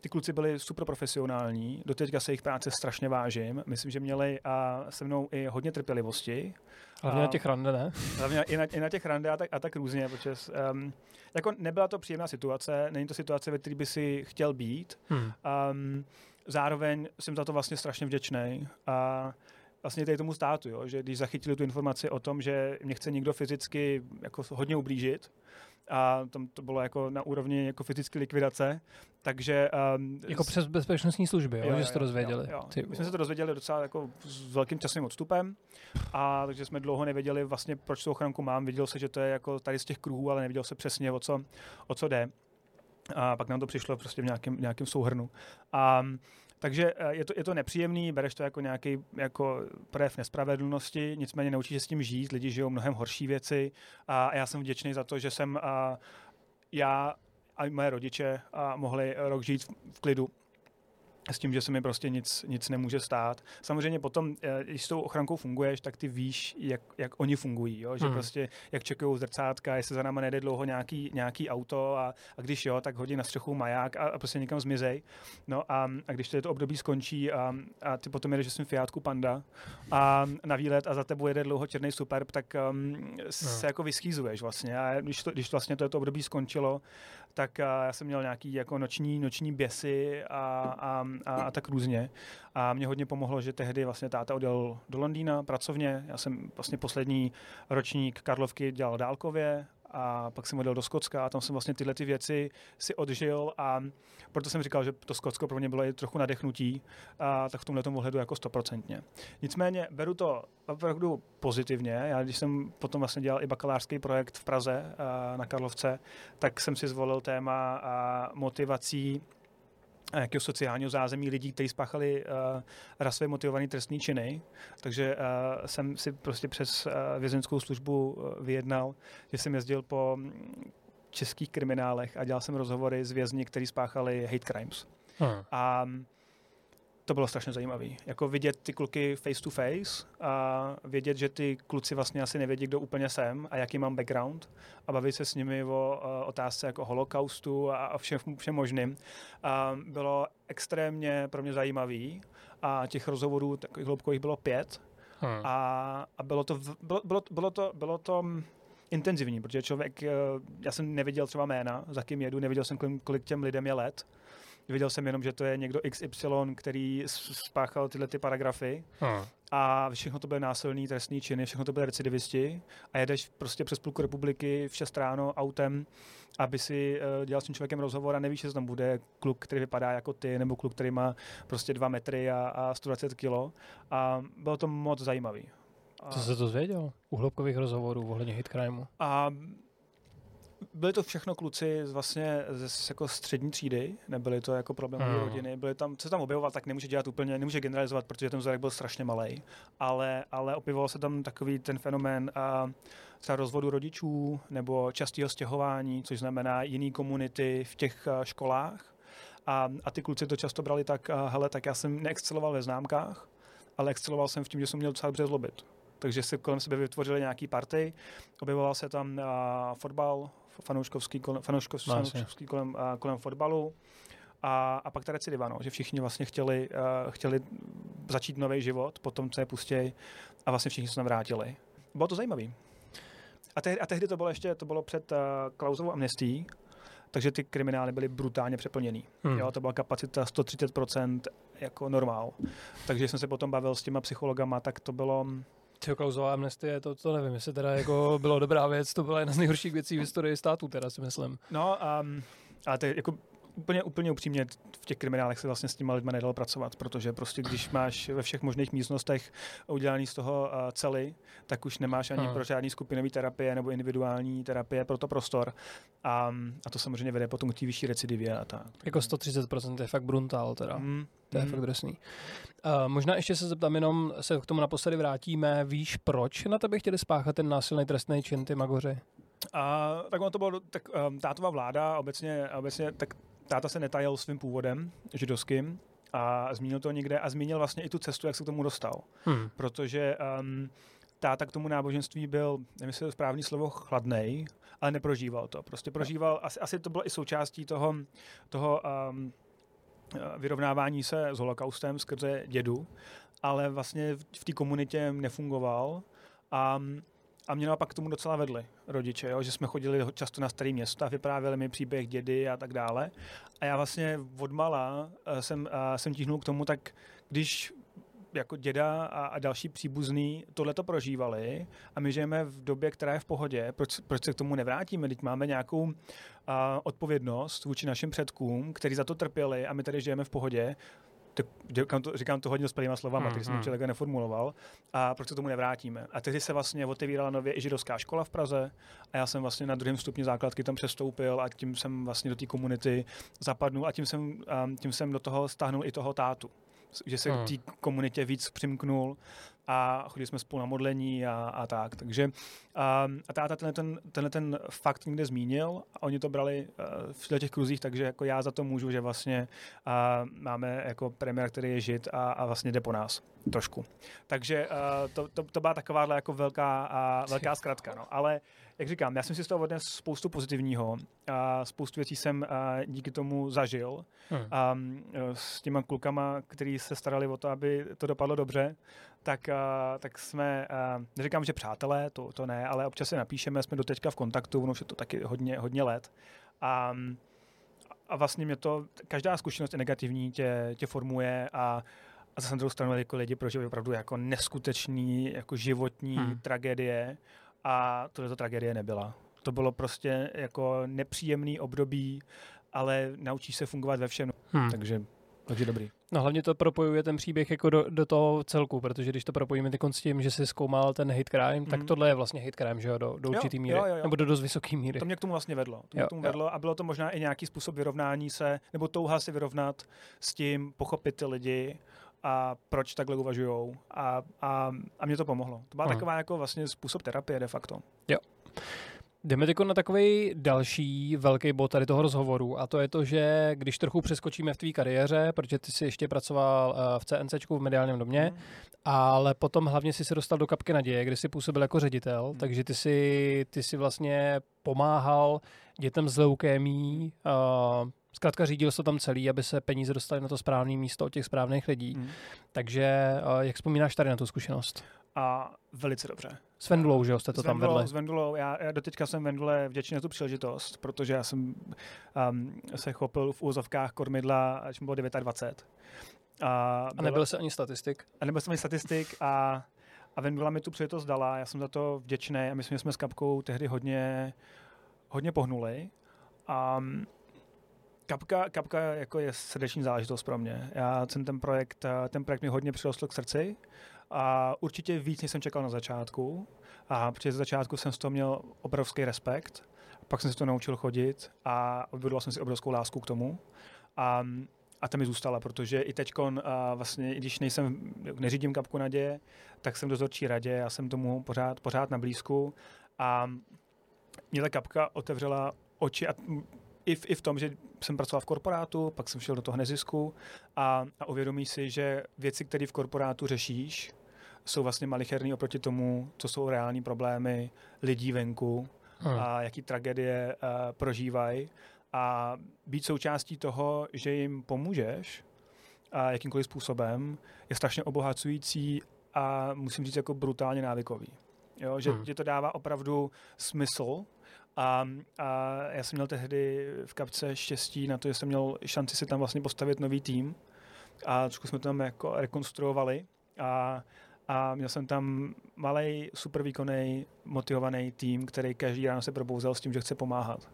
ty kluci byli super profesionální, doteďka se jejich práce strašně vážím. Myslím, že měli a se mnou i hodně trpělivosti. Hlavně na těch rande, ne? Hlavně i na, i na těch rande a tak, a tak různě, protože um, jako nebyla to příjemná situace, není to situace, ve které by si chtěl být. Hmm. Um, zároveň jsem za to vlastně strašně vděčný. A vlastně tady tomu státu, jo, že když zachytili tu informaci o tom, že mě chce někdo fyzicky jako hodně ublížit, a tam to bylo jako na úrovni jako fyzické likvidace, takže... Um, jako přes bezpečnostní služby, jo, jo, že jste to dozvěděli. Jo, jo. My jsme se to dozvěděli docela jako s velkým časovým odstupem, a takže jsme dlouho nevěděli vlastně, proč tu ochranku mám. Viděl se, že to je jako tady z těch kruhů, ale neviděl se přesně, o co, o co jde. A pak nám to přišlo prostě v nějakém, nějakém souhrnu. A takže eh, je to, je to nepříjemný, bereš to jako nějaký jako projev nespravedlnosti, nicméně naučíš se s tím žít, lidi žijou mnohem horší věci a já jsem vděčný za to, že jsem a, já a moje rodiče a mohli rok žít v klidu s tím, že se mi prostě nic, nic nemůže stát. Samozřejmě potom, eh, když s tou ochrankou funguješ, tak ty víš, jak, jak oni fungují, jo? že hmm. prostě jak čekují zrcátka, jestli za náma nejde dlouho nějaký, nějaký auto a, a když jo, tak hodí na střechu maják a, a prostě někam zmizej. No a, a když to období skončí a, a ty potom jedeš, že jsem Fiatku Panda a na výlet a za tebou jede dlouho černý Superb, tak um, se no. jako vyschýzuješ vlastně. A když, to, když vlastně to, to období skončilo, tak já jsem měl nějaký jako noční, noční běsy a, a, a, a tak různě. A mě hodně pomohlo, že tehdy vlastně táta odjel do Londýna pracovně. Já jsem vlastně poslední ročník Karlovky dělal dálkově a pak jsem odjel do Skotska a tam jsem vlastně tyhle ty věci si odžil a proto jsem říkal, že to Skotsko pro mě bylo i trochu nadechnutí, a tak v tomhle ohledu jako stoprocentně. Nicméně beru to opravdu pozitivně. Já když jsem potom vlastně dělal i bakalářský projekt v Praze na Karlovce, tak jsem si zvolil téma motivací jakého sociálního zázemí lidí, kteří spáchali uh, rasově motivované trestní činy. Takže uh, jsem si prostě přes uh, vězenskou službu uh, vyjednal, že jsem jezdil po mm, českých kriminálech a dělal jsem rozhovory s vězni, kteří spáchali hate crimes. Hmm. A to bylo strašně zajímavé. Jako vidět ty kluky face to face a vědět, že ty kluci vlastně asi nevědí, kdo úplně jsem a jaký mám background a bavit se s nimi o uh, otázce jako holokaustu a, a všem, všem možným. A bylo extrémně pro mě zajímavý a těch rozhovorů takových hloubkových bylo pět hmm. a, a bylo to, bylo, bylo, bylo to, bylo to intenzivní, protože člověk, eh, já jsem neviděl třeba jména, za kým jedu, neviděl jsem, kolik těm lidem je let, Viděl jsem jenom, že to je někdo XY, který spáchal tyhle ty paragrafy. Hmm. A všechno to byly násilný trestný činy, všechno to byly recidivisti. A jedeš prostě přes půlku republiky v 6 ráno autem, aby si uh, dělal s tím člověkem rozhovor a nevíš, že tam bude kluk, který vypadá jako ty, nebo kluk, který má prostě 2 metry a, a 120 kilo. A bylo to moc zajímavý. Co se to zvěděl? U hloubkových rozhovorů ohledně hit crimeu? A byli to všechno kluci z vlastně z jako střední třídy, nebyly to jako problémové hmm. rodiny, byly tam, co tam objevoval, tak nemůže dělat úplně, nemůže generalizovat, protože ten vzorek byl strašně malý, ale, ale objevoval se tam takový ten fenomén a třeba rozvodu rodičů nebo častého stěhování, což znamená jiný komunity v těch školách. A, a ty kluci to často brali tak, hele, tak já jsem neexceloval ve známkách, ale exceloval jsem v tím, že jsem měl docela dobře zlobit takže si kolem sebe vytvořili nějaký party, objevoval se tam uh, fotbal, fanouškovský, kolem, fanouškovský, no, fanouškovský kolem, uh, kolem fotbalu. A, a pak ta recidiva, no, že všichni vlastně chtěli, uh, chtěli začít nový život po tom, co je pustěj a vlastně všichni se tam vrátili. Bylo to zajímavé. A, tehdy, a tehdy to bylo ještě, to bylo před uh, Klausovou amnestí, takže ty kriminály byly brutálně přeplněný. Hmm. Jo, to byla kapacita 130% jako normál. Takže jsem se potom bavil s těma psychologama, tak to bylo, Tyho Klausová amnestie, to, to nevím, jestli teda jako bylo dobrá věc, to byla jedna z nejhorších věcí v historii státu, teda si myslím. No, um, ale to je jako úplně, úplně upřímně v těch kriminálech se vlastně s těma lidmi nedalo pracovat, protože prostě když máš ve všech možných místnostech udělaný z toho uh, cely, tak už nemáš ani hmm. pro žádný skupinový terapie nebo individuální terapie pro to prostor. A, a to samozřejmě vede potom k té vyšší recidivě a tak. Jako 130% je fakt bruntál teda. Hmm. To je hmm. fakt drsný. Uh, možná ještě se zeptám, jenom se k tomu naposledy vrátíme. Víš, proč na tebe chtěli spáchat ten násilný trestný čin, ty magoři? A, tak ono to bylo, tak um, tátová vláda obecně, obecně, tak táta se netajil svým původem židovským a zmínil to někde a zmínil vlastně i tu cestu, jak se k tomu dostal. Hmm. Protože um, táta k tomu náboženství byl, nevím, jestli je správný slovo, chladnej, ale neprožíval to. Prostě prožíval, asi, asi to bylo i součástí toho, toho um, vyrovnávání se s holokaustem skrze dědu, ale vlastně v té komunitě nefungoval a a mě naopak k tomu docela vedli rodiče, jo? že jsme chodili často na staré města, vyprávěli mi příběh dědy a tak dále. A já vlastně odmala jsem, jsem tíhnul k tomu, tak když jako děda a, a další příbuzní tohle to prožívali a my žijeme v době, která je v pohodě, proč, proč se k tomu nevrátíme? Teď máme nějakou uh, odpovědnost vůči našim předkům, kteří za to trpěli a my tady žijeme v pohodě tak říkám to, říkám to hodně s plnýma slovama, hmm, který jsem hmm. člověk neformuloval, a proč se tomu nevrátíme. A tehdy se vlastně otevírala nově i židovská škola v Praze a já jsem vlastně na druhém stupni základky tam přestoupil a tím jsem vlastně do té komunity zapadnul a tím jsem, tím jsem do toho stáhnul i toho tátu že se hmm. k té komunitě víc přimknul a chodili jsme spolu na modlení a, a tak. Takže a, a táta tenhle ten, tenhle ten fakt někde zmínil a oni to brali uh, v těch kruzích, takže jako já za to můžu, že vlastně uh, máme jako premiér, který je žid a, a vlastně jde po nás trošku. Takže uh, to, to, to byla takováhle jako velká, uh, velká zkratka. No. Ale jak říkám, já jsem si z toho odnes spoustu pozitivního a spoustu věcí jsem uh, díky tomu zažil. Hmm. A s těma klukama, kteří se starali o to, aby to dopadlo dobře, tak, uh, tak jsme, uh, neříkám, že přátelé, to, to ne, ale občas se napíšeme, jsme do teďka v kontaktu, ono už je to taky hodně, hodně let. A, a vlastně mě to, každá zkušenost je negativní, tě, tě formuje a, a zase na druhou stranu jako lidi prožívají opravdu jako neskutečný, jako životní hmm. tragédie a tohle to tragédie nebyla. To bylo prostě jako nepříjemný období, ale naučíš se fungovat ve všem. Hmm. Takže takže dobrý. No hlavně to propojuje ten příběh jako do, do toho celku, protože když to propojíme s tím, že jsi zkoumal ten hate crime, mm. tak mhm. tohle je vlastně hate crime, že jo, do, do určitý míry, jo, jo, jo. nebo do dost vysoké míry. To mě k tomu vlastně vedlo. To mě jo, k tomu vedlo a bylo to možná i nějaký způsob vyrovnání se, nebo touha se vyrovnat s tím, pochopit ty lidi a proč takhle uvažují. A, a, a mě to pomohlo. To byla Aha. taková jako vlastně způsob terapie de facto. Jo. Jdeme teď na takový další velký bod tady toho rozhovoru a to je to, že když trochu přeskočíme v tvý kariéře, protože ty jsi ještě pracoval eh, v CNCčku v mediálním domě, mm. ale potom hlavně si se dostal do kapky naděje, kde jsi působil jako ředitel, mm. takže ty si, ty si vlastně pomáhal dětem z leukémí, uh, Zkrátka řídil se tam celý, aby se peníze dostaly na to správné místo od těch správných lidí. Mm. Takže jak vzpomínáš tady na tu zkušenost? A velice dobře. S Vendulou, že jste to s tam vedli? S Vendulou, já, já doteďka jsem Vendule vděčný za tu příležitost, protože já jsem um, se chopil v úzovkách kormidla, až mi bylo 29. A, a nebyl jsi ani statistik? A nebyl jsem ani statistik a, a Vendula mi tu příležitost dala, já jsem za to vděčný a myslím, že jsme s Kapkou tehdy hodně, hodně pohnuli. A Kapka, kapka jako je srdeční záležitost pro mě. Já jsem ten projekt, ten projekt mi hodně přirostl k srdci a určitě víc, než jsem čekal na začátku. A z začátku jsem z toho měl obrovský respekt, pak jsem se to naučil chodit a vybudoval jsem si obrovskou lásku k tomu. A, a ta mi zůstala, protože i teď, vlastně, i když nejsem, neřídím kapku naděje, tak jsem dozorčí radě, já jsem tomu pořád, pořád na blízku a mě ta kapka otevřela oči a i v, i v tom, že jsem pracoval v korporátu, pak jsem šel do toho nezisku a, a uvědomíš si, že věci, které v korporátu řešíš, jsou vlastně malicherný oproti tomu, co jsou reální problémy lidí venku hmm. a jaký tragédie uh, prožívají. A být součástí toho, že jim pomůžeš a jakýmkoliv způsobem, je strašně obohacující a musím říct jako brutálně návykový. Jo, že hmm. ti to dává opravdu smysl a, a já jsem měl tehdy v kapce štěstí na to, že jsem měl šanci si tam vlastně postavit nový tým a trošku jsme to tam jako rekonstruovali a, a měl jsem tam malý, super výkonný, motivovaný tým, který každý ráno se probouzel s tím, že chce pomáhat.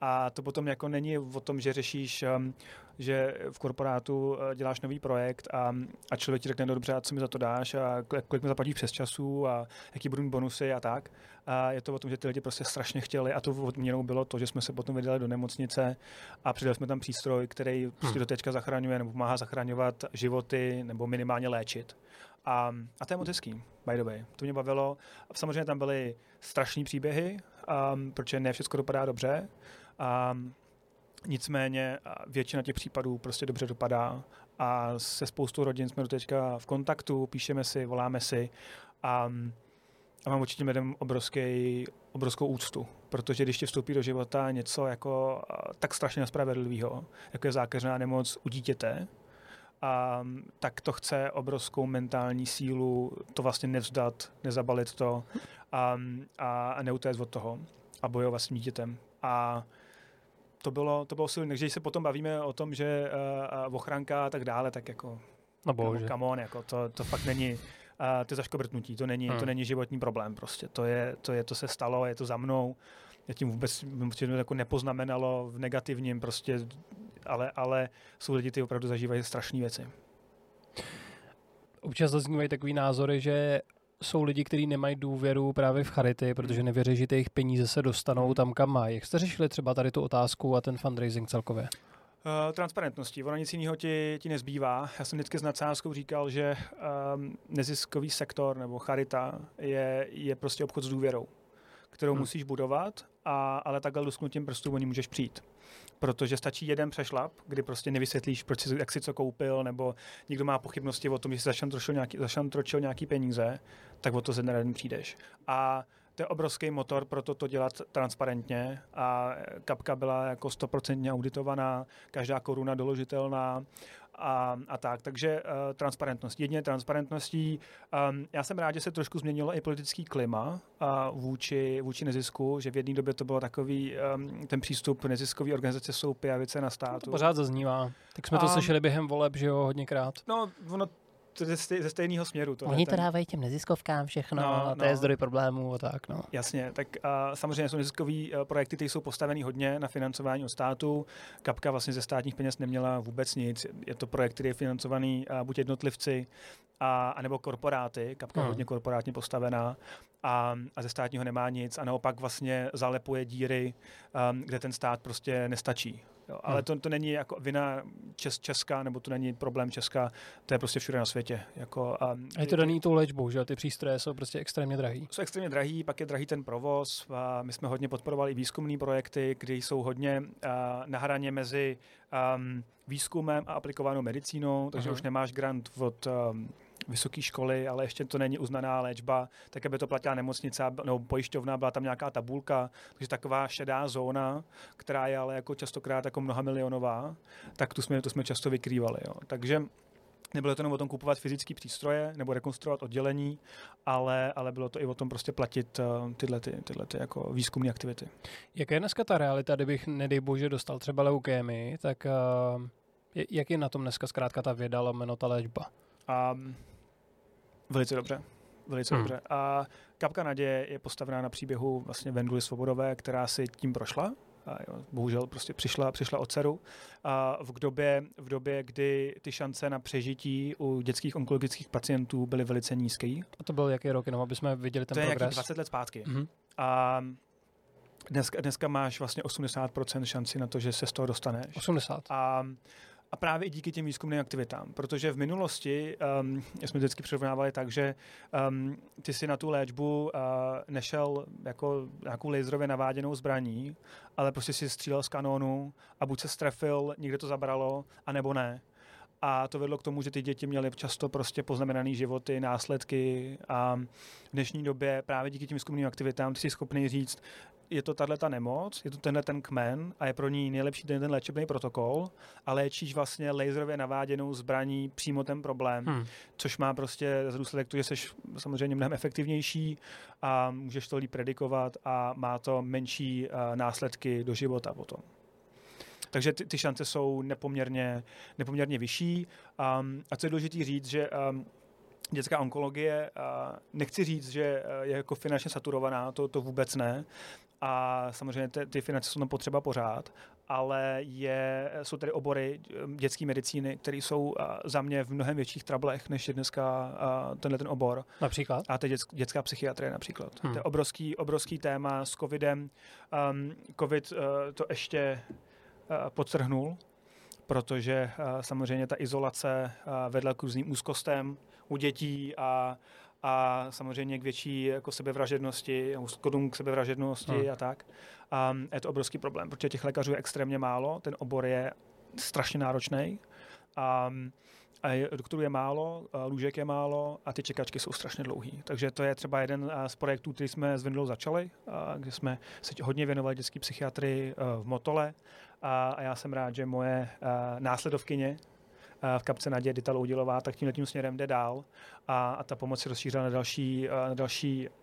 A to potom jako není o tom, že řešíš, um, že v korporátu uh, děláš nový projekt a, a člověk ti řekne, no dobře, a co mi za to dáš a kolik mi zaplatíš přes času a jaký budou mít bonusy a tak. A je to o tom, že ty lidi prostě strašně chtěli a to odměnou bylo to, že jsme se potom vydali do nemocnice a přidali jsme tam přístroj, který prostě do teďka zachraňuje nebo pomáhá zachraňovat životy nebo minimálně léčit. A, a to je moc hezký, by the way. To mě bavilo. Samozřejmě tam byly strašné příběhy, um, protože ne všechno dopadá dobře. Um, nicméně většina těch případů prostě dobře dopadá a se spoustou rodin jsme do teďka v kontaktu, píšeme si, voláme si a, a mám určitě lidem obrovský, obrovskou úctu protože když ti vstoupí do života něco jako tak strašně nespravedlivého, jako je zákeřná nemoc u dítěte, a, tak to chce obrovskou mentální sílu to vlastně nevzdat, nezabalit to a, a neutéct od toho a bojovat s tím dítětem. A to bylo, to bylo silné. Takže když se potom bavíme o tom, že uh, ochránka a tak dále, tak jako no bože. come on, jako to, to fakt není uh, ty zaškobrtnutí, to není, hmm. to není životní problém prostě. To je, to je, to se stalo, je to za mnou. Já tím vůbec jako nepoznamenalo v negativním prostě, ale, ale jsou lidi, kteří opravdu zažívají strašné věci. Občas zaznívají takový názory, že jsou lidi, kteří nemají důvěru právě v charity, protože nevěří, že ty jejich peníze se dostanou tam, kam mají. Jak jste řešili třeba tady tu otázku a ten fundraising celkově? Uh, transparentností. Ono nic jiného ti, ti nezbývá. Já jsem vždycky s nadsázkou říkal, že um, neziskový sektor nebo charita je, je prostě obchod s důvěrou, kterou hmm. musíš budovat, a, ale takhle lusknutím prstů o ní můžeš přijít protože stačí jeden přešlap, kdy prostě nevysvětlíš, proč jsi, jak si co koupil, nebo někdo má pochybnosti o tom, že jsi zašantročil nějaký, zašantročil nějaký peníze, tak o to ze dne přijdeš. A to je obrovský motor pro to, to dělat transparentně a kapka byla jako stoprocentně auditovaná, každá koruna doložitelná a, a tak. Takže uh, transparentnost. Jedně transparentností. Um, já jsem rád, že se trošku změnilo i politický klima uh, vůči, vůči nezisku, že v jedné době to bylo takový, um, ten přístup neziskové organizace jsou pijavice na státu. To pořád zaznívá. Tak jsme to slyšeli během voleb, že jo, hodněkrát. No, ono ze, stej, ze stejného směru. To Oni to ten... dávají těm neziskovkám všechno, no, a to no. je zdroj problémů a tak. No. Jasně, tak a samozřejmě jsou neziskové uh, projekty, které jsou postaveny hodně na financování od státu. Kapka vlastně ze státních peněz neměla vůbec nic. Je to projekt, který je financovaný uh, buď jednotlivci, a, anebo korporáty. Kapka hmm. hodně korporátně postavená a, a ze státního nemá nic a naopak vlastně zalepuje díry, um, kde ten stát prostě nestačí. Jo, ale hmm. to, to není jako vina Čes, Česka, nebo to není problém Česka, to je prostě všude na světě. Jako, a, a je to daný tou léčbou, že ty přístroje jsou prostě extrémně drahý. Jsou extrémně drahý, pak je drahý ten provoz. A my jsme hodně podporovali výzkumné projekty, kde jsou hodně a, na hraně mezi um, výzkumem a aplikovanou medicínou, takže Aha. už nemáš grant od um, vysoké školy, ale ještě to není uznaná léčba, tak aby to platila nemocnice nebo pojišťovna, byla tam nějaká tabulka, takže taková šedá zóna, která je ale jako častokrát jako mnoha milionová, tak tu jsme, to jsme často vykrývali. Jo. Takže Nebylo to jenom o tom kupovat fyzické přístroje nebo rekonstruovat oddělení, ale, ale bylo to i o tom prostě platit uh, tyhle, ty, tyhle ty jako výzkumné aktivity. Jaká je dneska ta realita, kdybych, nedej bože, dostal třeba leukémii, tak uh, jak je na tom dneska zkrátka ta věda, lomeno ta léčba? Um, Velice dobře. Velice hmm. dobře. A Kapka naděje je postavená na příběhu vlastně Venduly Svobodové, která si tím prošla. A jo, bohužel prostě přišla, přišla od dceru. A v době, v době, kdy ty šance na přežití u dětských onkologických pacientů byly velice nízké. A to byl jaký rok, jenom aby jsme viděli ten to progres? To je 20 let zpátky. Mm-hmm. A dneska, dneska máš vlastně 80% šanci na to, že se z toho dostaneš. 80. A a právě i díky těm výzkumným aktivitám, protože v minulosti um, jsme vždycky přirovnávali tak, že um, ty si na tu léčbu uh, nešel jako nějakou laserově naváděnou zbraní, ale prostě si střílel z kanónu a buď se strefil, někde to zabralo, anebo ne. A to vedlo k tomu, že ty děti měly často prostě poznamenané životy, následky a v dnešní době právě díky těm výzkumným aktivitám ty jsi schopný říct, je to tahle ta nemoc, je to tenhle ten kmen a je pro ní nejlepší ten, ten léčebný protokol a léčíš vlastně laserově naváděnou zbraní přímo ten problém, hmm. což má prostě za důsledek to, že jsi samozřejmě mnohem efektivnější a můžeš to líp predikovat a má to menší uh, následky do života potom. Takže ty, ty šance jsou nepoměrně, nepoměrně vyšší. Um, a co je důležité říct, že um, dětská onkologie, uh, nechci říct, že je jako finančně saturovaná, to, to vůbec ne a samozřejmě ty, ty finance jsou tam potřeba pořád, ale je, jsou tady obory um, dětské medicíny, které jsou za mě v mnohem větších trablech, než je dneska tenhle ten obor. Například? A to je dětská psychiatrie například. Hmm. To je obrovský, obrovský téma s covidem. Um, covid uh, to ještě uh, podtrhnul, protože uh, samozřejmě ta izolace uh, vedla k různým úzkostem u dětí a a samozřejmě k větší jako sebevražednosti, skodům k sebevražednosti hmm. a tak. A je to obrovský problém, protože těch lékařů je extrémně málo, ten obor je strašně náročný. A, a doktorů je málo, lůžek je málo a ty čekačky jsou strašně dlouhé. Takže to je třeba jeden z projektů, který jsme s Vendlou začali, kde jsme se hodně věnovali dětské psychiatrii v Motole a já jsem rád, že moje následovkyně v kapce Nadě Dita Loudilová, tak tímhle tím směrem jde dál a, a ta pomoc se rozšířila na další, na další Eh,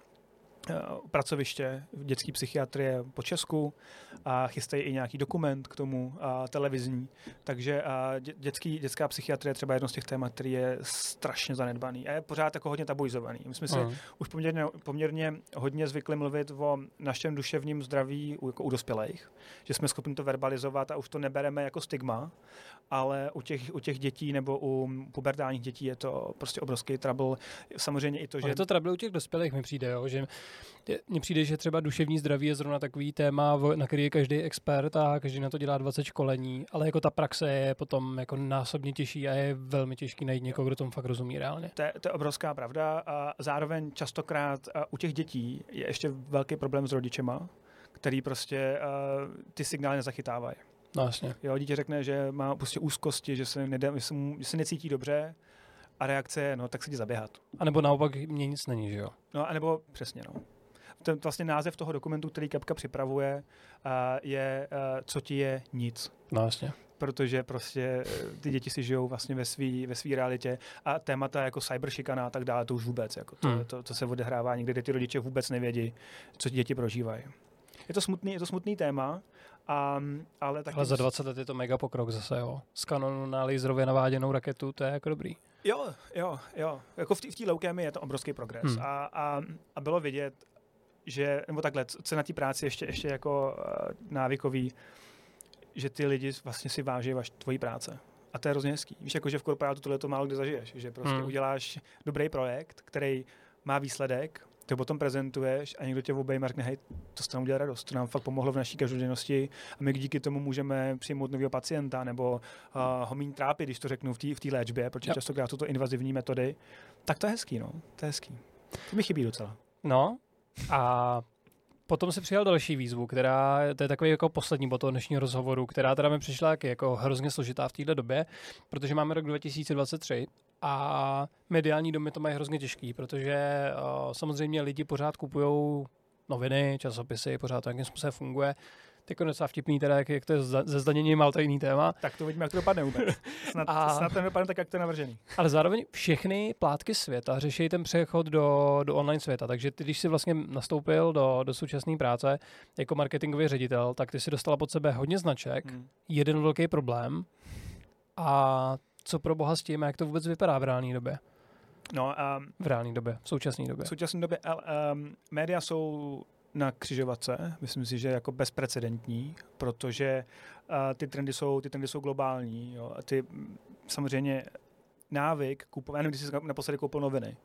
pracoviště v dětské psychiatrie po Česku a chystají i nějaký dokument k tomu a televizní. Takže a dětský, dětská psychiatrie je třeba jedno z těch témat, který je strašně zanedbaný a je pořád jako hodně tabuizovaný. My jsme si uh-huh. už poměrně, poměrně hodně zvykli mluvit o našem duševním zdraví u, jako u dospělých, že jsme schopni to verbalizovat a už to nebereme jako stigma, ale u těch, u těch dětí nebo u pubertálních dětí je to prostě obrovský trouble. Samozřejmě i to, že... Ale je to trouble u těch dospělých mi přijde, jo? že mně přijde, že třeba duševní zdraví je zrovna takový téma, na který je každý expert a každý na to dělá 20 školení, ale jako ta praxe je potom jako násobně těžší a je velmi těžký najít někoho, kdo tomu fakt rozumí reálně. To je, to je obrovská pravda a zároveň častokrát u těch dětí je ještě velký problém s rodičema, který prostě uh, ty signály nezachytávají. No jasně. Jo, dítě řekne, že má prostě úzkosti, že se, nedá, že se, mu, že se necítí dobře a reakce je, no tak se jdi zaběhat. A nebo naopak mě nic není, že jo? No a nebo přesně, no ten vlastně název toho dokumentu, který Kapka připravuje, je Co ti je nic. No jasně protože prostě e, ty děti si žijou vlastně ve své ve svý realitě a témata jako cyberšikana a tak dále, to už vůbec, jako to, hmm. to, to, se odehrává někde, kde ty rodiče vůbec nevědí, co děti prožívají. Je to smutný, je to smutný téma, a, ale taky... Ale za 20 let je to mega pokrok zase, jo. Z kanonu na laserově naváděnou raketu, to je jako dobrý. Jo, jo, jo. Jako v té leukémii je to obrovský progres. Hmm. A, a, a bylo vidět, že, nebo takhle, co na té práci ještě, ještě jako uh, návykový, že ty lidi vlastně si váží vaš, tvojí práce. A to je hrozně hezký. Víš, jako, že v korporátu tohle to málo kde zažiješ, že prostě hmm. uděláš dobrý projekt, který má výsledek, ty ho potom prezentuješ a někdo tě obejme a řekne, hej, to se nám udělá radost, to nám fakt pomohlo v naší každodennosti a my díky tomu můžeme přijmout nového pacienta nebo uh, ho méně trápit, když to řeknu v té v léčbě, protože yep. častokrát jsou to invazivní metody, tak to je hezký, no, to je hezký. To mi chybí docela. No, a potom si přijal další výzvu, která, to je takový jako poslední bod toho dnešního rozhovoru, která teda mi přišla jak jako hrozně složitá v této době, protože máme rok 2023 a mediální domy to mají hrozně těžký, protože uh, samozřejmě lidi pořád kupují noviny, časopisy, pořád to nějakým způsobem funguje jako docela vtipný, teda, jak, jak to je ze zdaněním, ale to jiný téma. Tak to vidíme, jak to dopadne vůbec. Snad, a, snad to dopadne tak, jak to je navržený. Ale zároveň všechny plátky světa řeší ten přechod do, do online světa. Takže ty, když jsi vlastně nastoupil do, do současné práce jako marketingový ředitel, tak ty si dostala pod sebe hodně značek, hmm. jeden velký problém. A co pro boha s tím, jak to vůbec vypadá v reálné době? No, um, v reálné době, v současné době. V současné době um, média jsou na křižovatce, myslím si, že jako bezprecedentní, protože uh, ty trendy jsou, ty trendy jsou globální. Jo. A ty samozřejmě návyk kupovat, nevím, když jsi naposledy koupil noviny.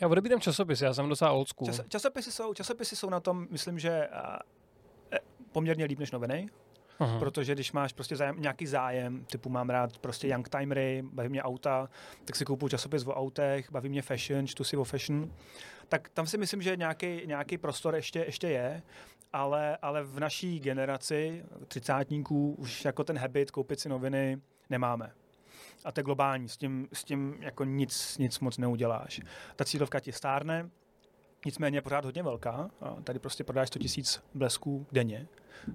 Já odebírám časopis, já jsem docela old school. Čas, časopisy, jsou, časopisy jsou na tom, myslím, že uh, poměrně líp než noviny. Aha. Protože když máš prostě zájem, nějaký zájem, typu mám rád prostě young timery, baví mě auta, tak si koupu časopis o autech, baví mě fashion, čtu si o fashion, tak tam si myslím, že nějaký, nějaký prostor ještě, ještě je, ale, ale v naší generaci třicátníků už jako ten habit koupit si noviny nemáme a to je globální, s tím, s tím jako nic, nic moc neuděláš. Ta cílovka ti stárne, nicméně je pořád hodně velká. A tady prostě prodáš 100 000 blesků denně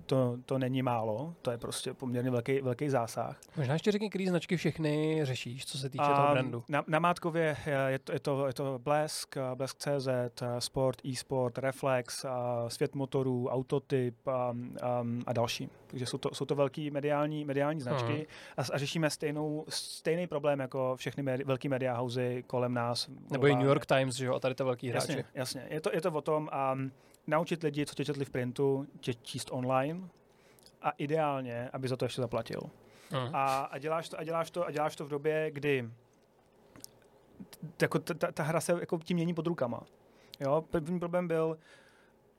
to, to není málo, to je prostě poměrně velký, velký zásah. Možná ještě řekni, který značky všechny řešíš, co se týče a toho brandu. Na, na Mátkově je to, je to, je to Blesk, Blesk.cz, Sport, eSport, Reflex, Svět motorů, Autotyp a, a, a další. Takže jsou to, jsou to velký mediální, mediální značky hmm. a, a řešíme stejnou, stejný problém jako všechny medi, velký media housey kolem nás. Nebo i New York Times, že jo, a tady to velký hráči. Jasně, jasně. Je to, je to o tom, a naučit lidi, co tě četli v printu, tě číst online a ideálně, aby za to ještě zaplatil. Uh. A, a, děláš to, a, děláš to, a děláš to v době, kdy jako ta, ta, ta hra se jako tím mění pod rukama. Jo? První problém byl,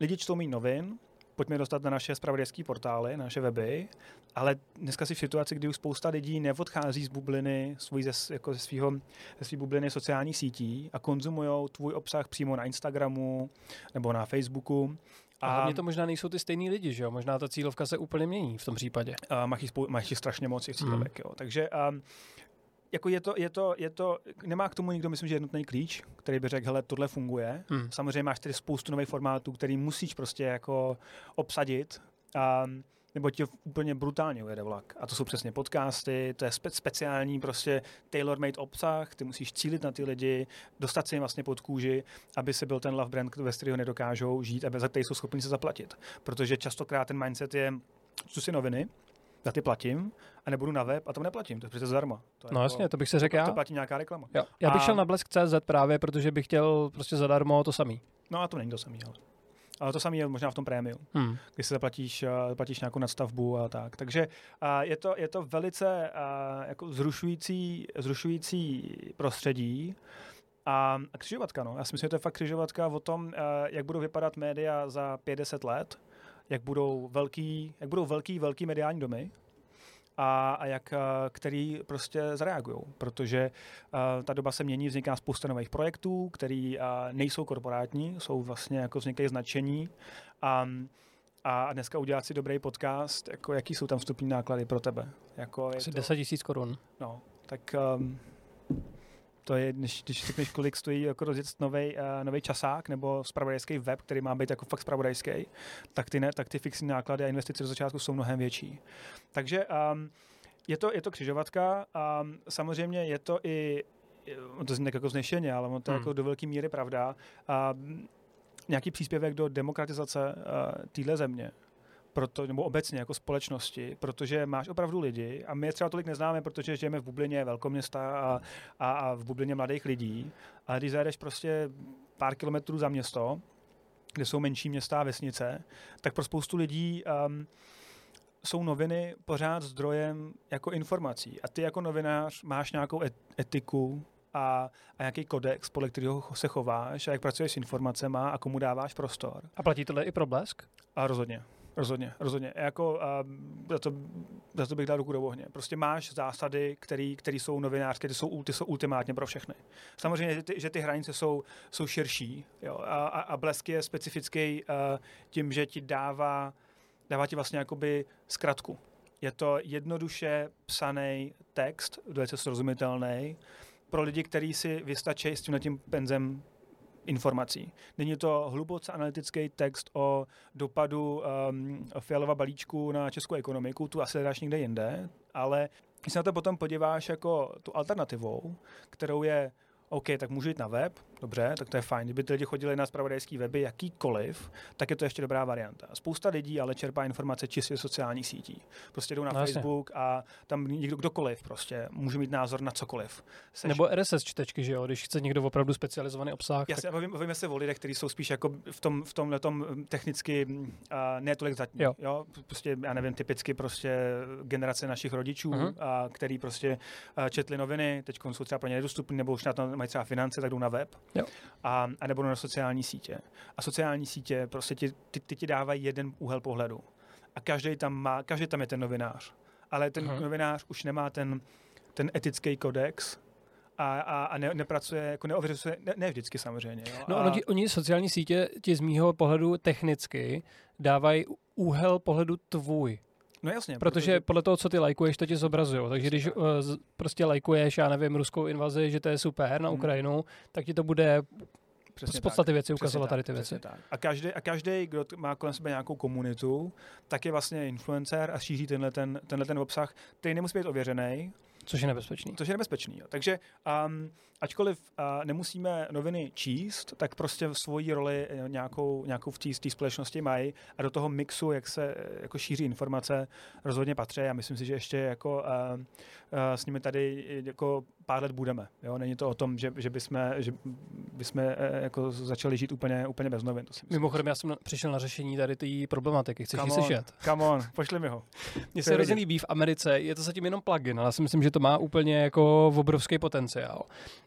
lidi čtou méně novin, pojďme dostat na naše spravodajské portály, na naše weby, ale dneska si v situaci, kdy už spousta lidí neodchází z bubliny, svůj ze, jako ze, svýho, ze svý bubliny sociálních sítí a konzumují tvůj obsah přímo na Instagramu nebo na Facebooku. A, hlavně to možná nejsou ty stejní lidi, že jo? Možná ta cílovka se úplně mění v tom případě. A máš, spou- máš strašně moc těch cílovek, hmm. jo. Takže um, jako je to, je to, je to, nemá k tomu nikdo, myslím, že jednotný klíč, který by řekl, hele, tohle funguje. Hmm. Samozřejmě máš tedy spoustu nových formátů, který musíš prostě jako obsadit. Um, nebo ti úplně brutálně ujede vlak. A to jsou přesně podcasty, to je spe- speciální prostě tailor-made obsah, ty musíš cílit na ty lidi, dostat si jim vlastně pod kůži, aby se byl ten love brand, ve kterého nedokážou žít a za který jsou schopni se zaplatit. Protože častokrát ten mindset je, co si noviny, za ty platím a nebudu na web a to neplatím, to je přece zdarma. To no jako, jasně, to bych se řekl já. To platí nějaká reklama. Jo. Já bych a... šel na Blesk.cz právě, protože bych chtěl prostě zadarmo to samý. No a to není to samý, ale. Ale to samé je možná v tom prémiu, hmm. když se zaplatíš, zaplatíš nějakou nadstavbu a tak. Takže a je, to, je to velice a, jako zrušující, zrušující prostředí. A křižovatka, no. Já si myslím, že to je fakt křižovatka o tom, jak budou vypadat média za 50 let, jak budou velký, jak budou velký, velký mediální domy, a, a jak, eh, který prostě zareagují, protože uh, ta doba se mění, vzniká spousta nových projektů, který uh, nejsou korporátní, jsou vlastně jako vznikají značení a a dneska udělat si dobrý podcast, jako jaký jsou tam vstupní náklady pro tebe? Jako je Asi to, 10 tisíc korun. No, tak um, to je, když, když řekneš, kolik stojí jako rozjet nový uh, časák nebo spravodajský web, který má být jako fakt spravodajský, tak ty, ne, tak ty fixní náklady a investice do začátku jsou mnohem větší. Takže um, je, to, je to křižovatka a um, samozřejmě je to i to zní jako znešeně, ale on to hmm. jako do velké míry pravda. A nějaký příspěvek do demokratizace uh, téhle země proto, nebo obecně jako společnosti, protože máš opravdu lidi a my je třeba tolik neznáme, protože žijeme v bublině velkoměsta a, a, a v bublině mladých lidí, ale když zajedeš prostě pár kilometrů za město, kde jsou menší města a vesnice, tak pro spoustu lidí um, jsou noviny pořád zdrojem jako informací. A ty jako novinář máš nějakou etiku a, a nějaký kodex, podle kterého se chováš a jak pracuješ s informacemi a komu dáváš prostor. A platí tohle i pro blesk? A rozhodně. Rozhodně, rozhodně. Jako, uh, za, to, za to bych dal ruku do ohně. Prostě máš zásady, které jsou novinářské, ty jsou, ty jsou ultimátně pro všechny. Samozřejmě, že ty, že ty hranice jsou, jsou širší. Jo? A, a, blesk je specifický uh, tím, že ti dává, dává ti vlastně jakoby zkratku. Je to jednoduše psaný text, velice srozumitelný, pro lidi, kteří si vystačí s tím penzem informací. Není to hluboce analytický text o dopadu um, fialova balíčku na českou ekonomiku, tu asi dáš někde jinde, ale když se na to potom podíváš jako tu alternativou, kterou je OK, tak můžu jít na web, dobře, tak to je fajn. Kdyby ty lidi chodili na spravodajský weby jakýkoliv, tak je to ještě dobrá varianta. Spousta lidí ale čerpá informace čistě sociálních sítí. Prostě jdou na no, Facebook jasně. a tam někdo, kdokoliv prostě může mít názor na cokoliv. Seš... Nebo RSS čtečky, že jo, když chce někdo opravdu specializovaný obsah. Jasně, tak... bavíme, bavíme se o lidech, kteří jsou spíš jako v tom, v tom, tom technicky uh, ne tolik zatím. Jo. jo. Prostě, já nevím, typicky prostě generace našich rodičů, uh-huh. a, který prostě uh, četli noviny, teď jsou třeba pro ně nedostupný, nebo už na to mají třeba finance, tak jdou na web. Jo. A, a nebo na sociální sítě. A sociální sítě prostě ti, ty, ty ti dávají jeden úhel pohledu. A každý tam má, každý tam je ten novinář. Ale ten uh-huh. novinář už nemá ten, ten etický kodex, a, a, a ne, nepracuje, jako neověřuje, ne, ne vždycky samozřejmě. Jo. No, a... oni, oni sociální sítě ti z mýho pohledu technicky dávají úhel pohledu tvůj. No jasně. Protože, protože podle toho, co ty lajkuješ, to ti zobrazují. Takže když uh, prostě lajkuješ, já nevím, ruskou invazi, že to je super na hmm. Ukrajinu, tak ti to bude Přesně z podstaty tak. věci ukazovat tady ty věci. Tak. A každý, a každý, kdo má kolem sebe nějakou komunitu, tak je vlastně influencer a šíří tenhle ten, tenhle ten obsah, který nemusí být ověřený, Což je nebezpečný. Což je nebezpečný. Jo. Takže um, ačkoliv uh, nemusíme noviny číst, tak prostě svoji roli eh, nějakou, nějakou v té společnosti mají a do toho mixu, jak se eh, jako šíří informace, rozhodně patří a myslím si, že ještě jako uh, uh, s nimi tady jako pár let budeme. Jo? Není to o tom, že, že bychom, že bychom jako začali žít úplně, úplně bez novin. To si Mimochodem, já jsem přišel na řešení tady té problematiky. Chceš ji slyšet? Come on, pošli mi ho. Mně se hrozně líbí v Americe, je to zatím jenom plugin, ale já si myslím, že to má úplně jako obrovský potenciál.